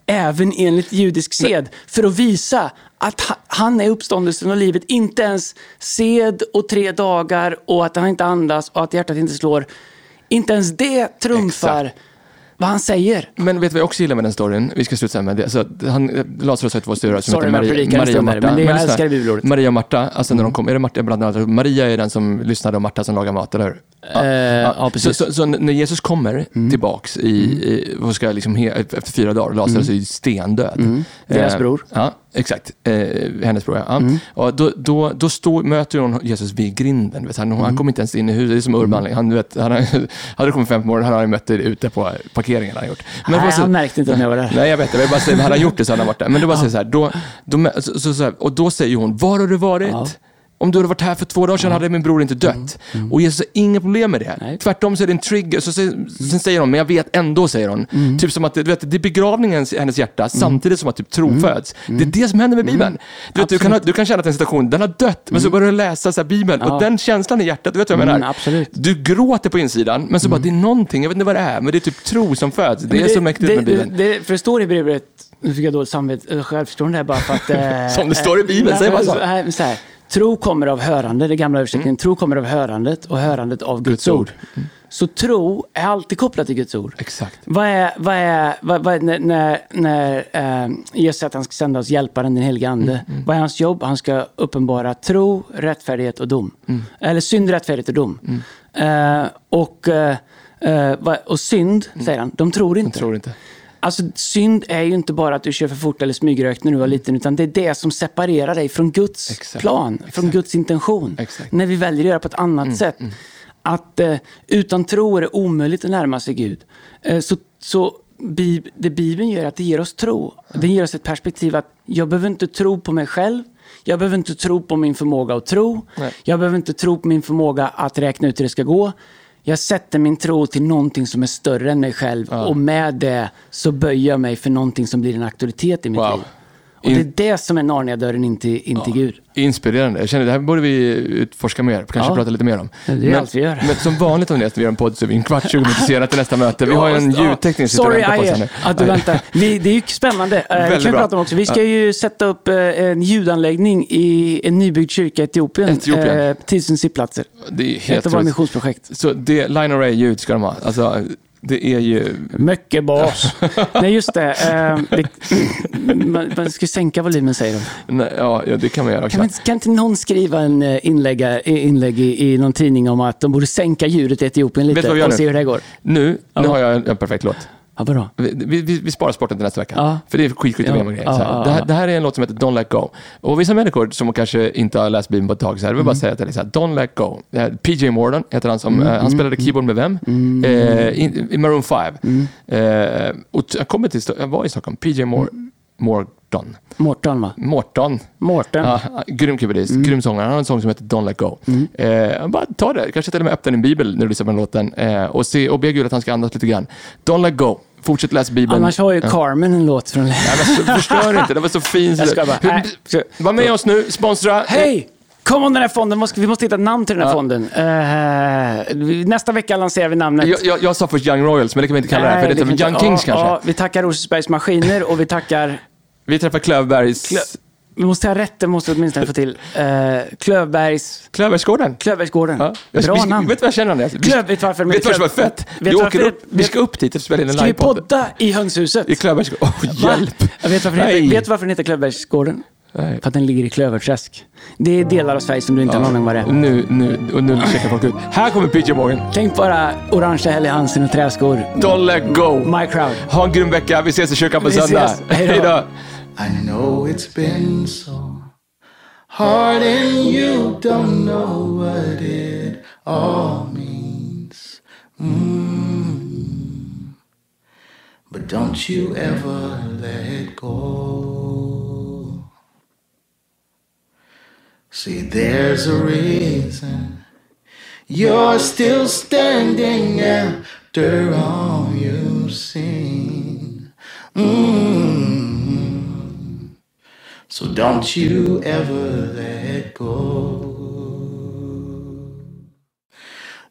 även enligt judisk sed. För att visa att ha- han är uppståndelsen och livet. Inte ens sed och tre dagar och att han inte andas och att hjärtat inte slår. Inte ens det trumfar Exakt. Vad han säger. Men vet du vad jag också gillar med den storyn? Vi ska sluta med det. Alltså, han, Lazarus har två syrror som Sorry jag heter Maria, Maria och Marta. men jag älskar bibelordet. Maria och Marta, alltså när de kom, är det Marta bland annat? Maria är den som lyssnade och Marta som lagar mat, eller hur? Eh, ja, precis. Så, så, så när Jesus kommer tillbaks i, i vad ska jag liksom, he, efter fyra dagar, Lazarus är ju stendöd. Deras Eh, bror. Ja, exakt. Eh, hennes bror, ja. ja. Och då då, då står, möter hon Jesus vid grinden. Vet, han, han kommer inte ens in i huset, det är som Urban. Han, du vet, han, hade det kommit fem på morgonen, han hade mött det ute på parkeringen. Han, gjort. Men Nej, så- han märkte inte om jag var där. Nej, jag vet det. Jag bara säga, hade han gjort det så hade han varit där. Men då bara säger så här, då, då, så, så, så här, och då säger hon, var har du varit? Ja. Om du hade varit här för två dagar sedan hade min bror inte dött. Och Jesus har inga problem med det. Mm. Nej. Tvärtom så är det en trigger. Så, sen, sen säger hon, men jag vet ändå, säger hon. Mm. Typ som att du vet, det är begravningen i hennes hjärta samtidigt som att typ tro föds. Det är det som händer med Bibeln. Du, vet, du, kan du kan känna att en situation, den har dött, men så börjar du läsa så här, Bibeln Mm. Ja. och den känslan i hjärtat, du vet vad jag Mm, menar? absolut. Du gråter på insidan, men så bara, det är någonting, jag vet inte vad det är, men det är typ tro som föds. Det är Men så mäktigt det, med Bibeln. Det, det, för det står i brevet, nu fick jag dåligt samvete, självförtroende här bara för att... eh, Som det står i Bibeln, säg bara så. men så här, tro kommer av hörande, det gamla översättningen. Tro kommer av hörandet och hörandet av Guds, Guds ord. ord. Så tro är alltid kopplat till Guds ord. Exakt. Vad är, vad är, vad, vad, när, när, när eh, Jesus säger att han ska sända oss hjälparen, den helige Ande. Mm, Vad är hans jobb? Han ska uppenbara tro, rättfärdighet och dom. Mm. Eller synd, rättfärdighet och dom. Eh, och, eh, eh, och synd, säger han, de tror inte. Jag tror inte. Alltså synd är ju inte bara att du kör för fort eller smygrökt när du var liten, utan det är det som separerar dig från Guds Exakt. plan, från Guds intention. Exakt. När vi väljer att göra på ett annat sätt. Att eh, utan tro är det omöjligt att närma sig Gud. Eh, så, så Bib- det Bibeln gör är att det ger oss tro. Det ger oss ett perspektiv att jag behöver inte tro på mig själv. Jag behöver inte tro på min förmåga att tro. Nej. Jag behöver inte tro på min förmåga att räkna ut hur det ska gå. Jag sätter min tro till någonting som är större än mig själv och med det så böjer jag mig för någonting som blir en auktoritet i mitt Wow. liv. Och det är det som är Narnia-dörren in till, in till Gud. Inspirerande. Jag känner det här borde vi utforska mer, kanske Ja. prata lite mer om. Det är men, allt vi gör. Men som vanligt om det, vi gör en podd så är vi en kvart, 20 minuter senare till nästa möte. Vi har ju en Ja, ljudtekniker som sitter och Sorry väntar på oss nu. att du väntar. Vi, det är ju spännande. Eh, Det kan vi bra. prata om också. Vi ska ju sätta upp eh, en ljudanläggning i en nybyggd kyrka i Etiopien. Etiopien. Eh, 1000 sittplatser. Det är Ett helt av våra missionsprojekt. Så det, line array-ljud ska de ha. Alltså, det är ju... Mycket bas. Nej, just det. Eh, det man, man ska sänka volymen, säger de. Nej, ja, det kan man göra också. Kan, man, inte- kan inte någon skriva en eh, inlägg, inlägg i, i någon tidning om att de borde sänka ljudet i Etiopien Vet lite vad vi gör och se hur det går? Nu, nu Ja. har jag en, en perfekt låt. Ja, vadå? Vi, vi, vi sparar sporten till nästa vecka. Ja. För det är skitskit Ja, grejer. ja, ja, det, här, det här är en låt som heter Don't Let Go. Och vissa människor som kanske inte har läst Bibeln på ett tag, så här, vill bara Mm. säga att det är så här, Don't Let Go. PJ Morton heter han som, eh, han spelade keyboard med vem? Mm. Eh, i, I Maroon 5. Eh, och jag kommer till, jag var i Stockholm, PJ Mor, Mm. Morton. Mårten, va? Morton. Mårten. Ja, grym keyboardist, Mm. grym sångare. Han har en sång som heter Don't Let Go. Eh, bara ta det, kanske till och med öppna din bibel när du lyssnar på den låten eh, och, se, och be Gud att han ska andas lite grann. Don't Let Go. Fortsätt läsa Bibeln. Annars har ju. Carmen en låt från... Nej, men förstör inte, den var så fin. Jag ska bara- Hur- nej, Var med oss nu, sponsra. Hej! Kom om den här fonden, vi måste hitta ett namn till den här Ja. fonden. Vi- nästa vecka lanserar vi namnet. Jag, jag, jag sa först Young Royals, men det kan vi inte kalla det här, för det vi Young inte- Kings ja, kanske. Ja, vi tackar Rosersbergs Maskiner och vi tackar... Vi träffar Klövbergs... Klö- Vi måste ha rätt, det måste vi åtminstone få till. Uh, Klövbergs... Klövbergsgården. Klövbergsgården. Ja. Jag- Bra vi, namn. Vet du vad jag känner Andreas? Vi- Klöv- vet du varför Vet du heter fett? Vi, åker varför- upp, vi ska upp dit och spela in en Ska vi livepodd. podda i hönshuset? I Klövbergsgården. Va? hjälp! Jag vet, varför heter, vet du varför den heter Klövbergsgården? Nej. För att den ligger i Klöverträsk. Det är delar av Sverige som du inte har någon aning vad det är. Nu, nu, och nu checkar folk ut. Här kommer PJ Morgan. Tänk bara orangea Helly Hansen och träskor. Don't let go. My crowd. Ha en grym vecka. Vi ses i kyrkan på Vi söndag. Hej då. I know it's been so hard and you don't know what it all means. Mm. But don't you ever let go. See, there's a reason you're still standing after all you've seen. Mm. So don't you ever let go.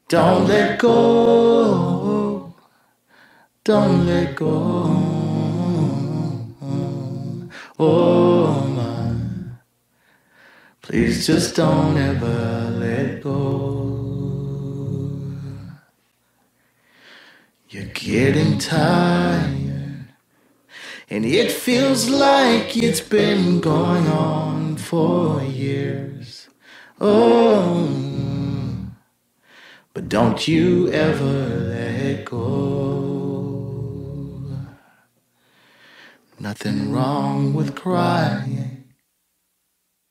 Don't let go. Don't let go. Oh my. Please just don't ever let go. You're getting tired. And it feels like it's been going on for years. Oh, but don't you ever let go. Nothing wrong with crying.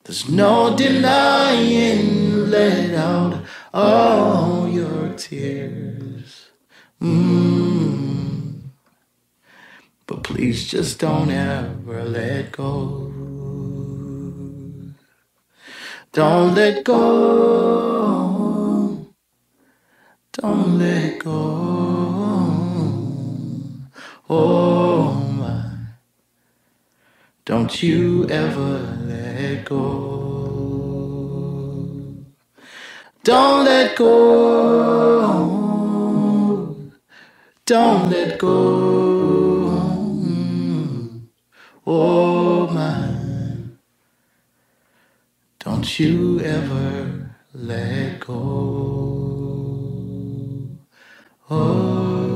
There's no denying, let out all your tears. Mm. Please just don't ever let go. Don't let go. Don't let go. Oh my. Don't you ever let go. Don't let go. Don't let go. Oh my. Don't you ever let go. Oh.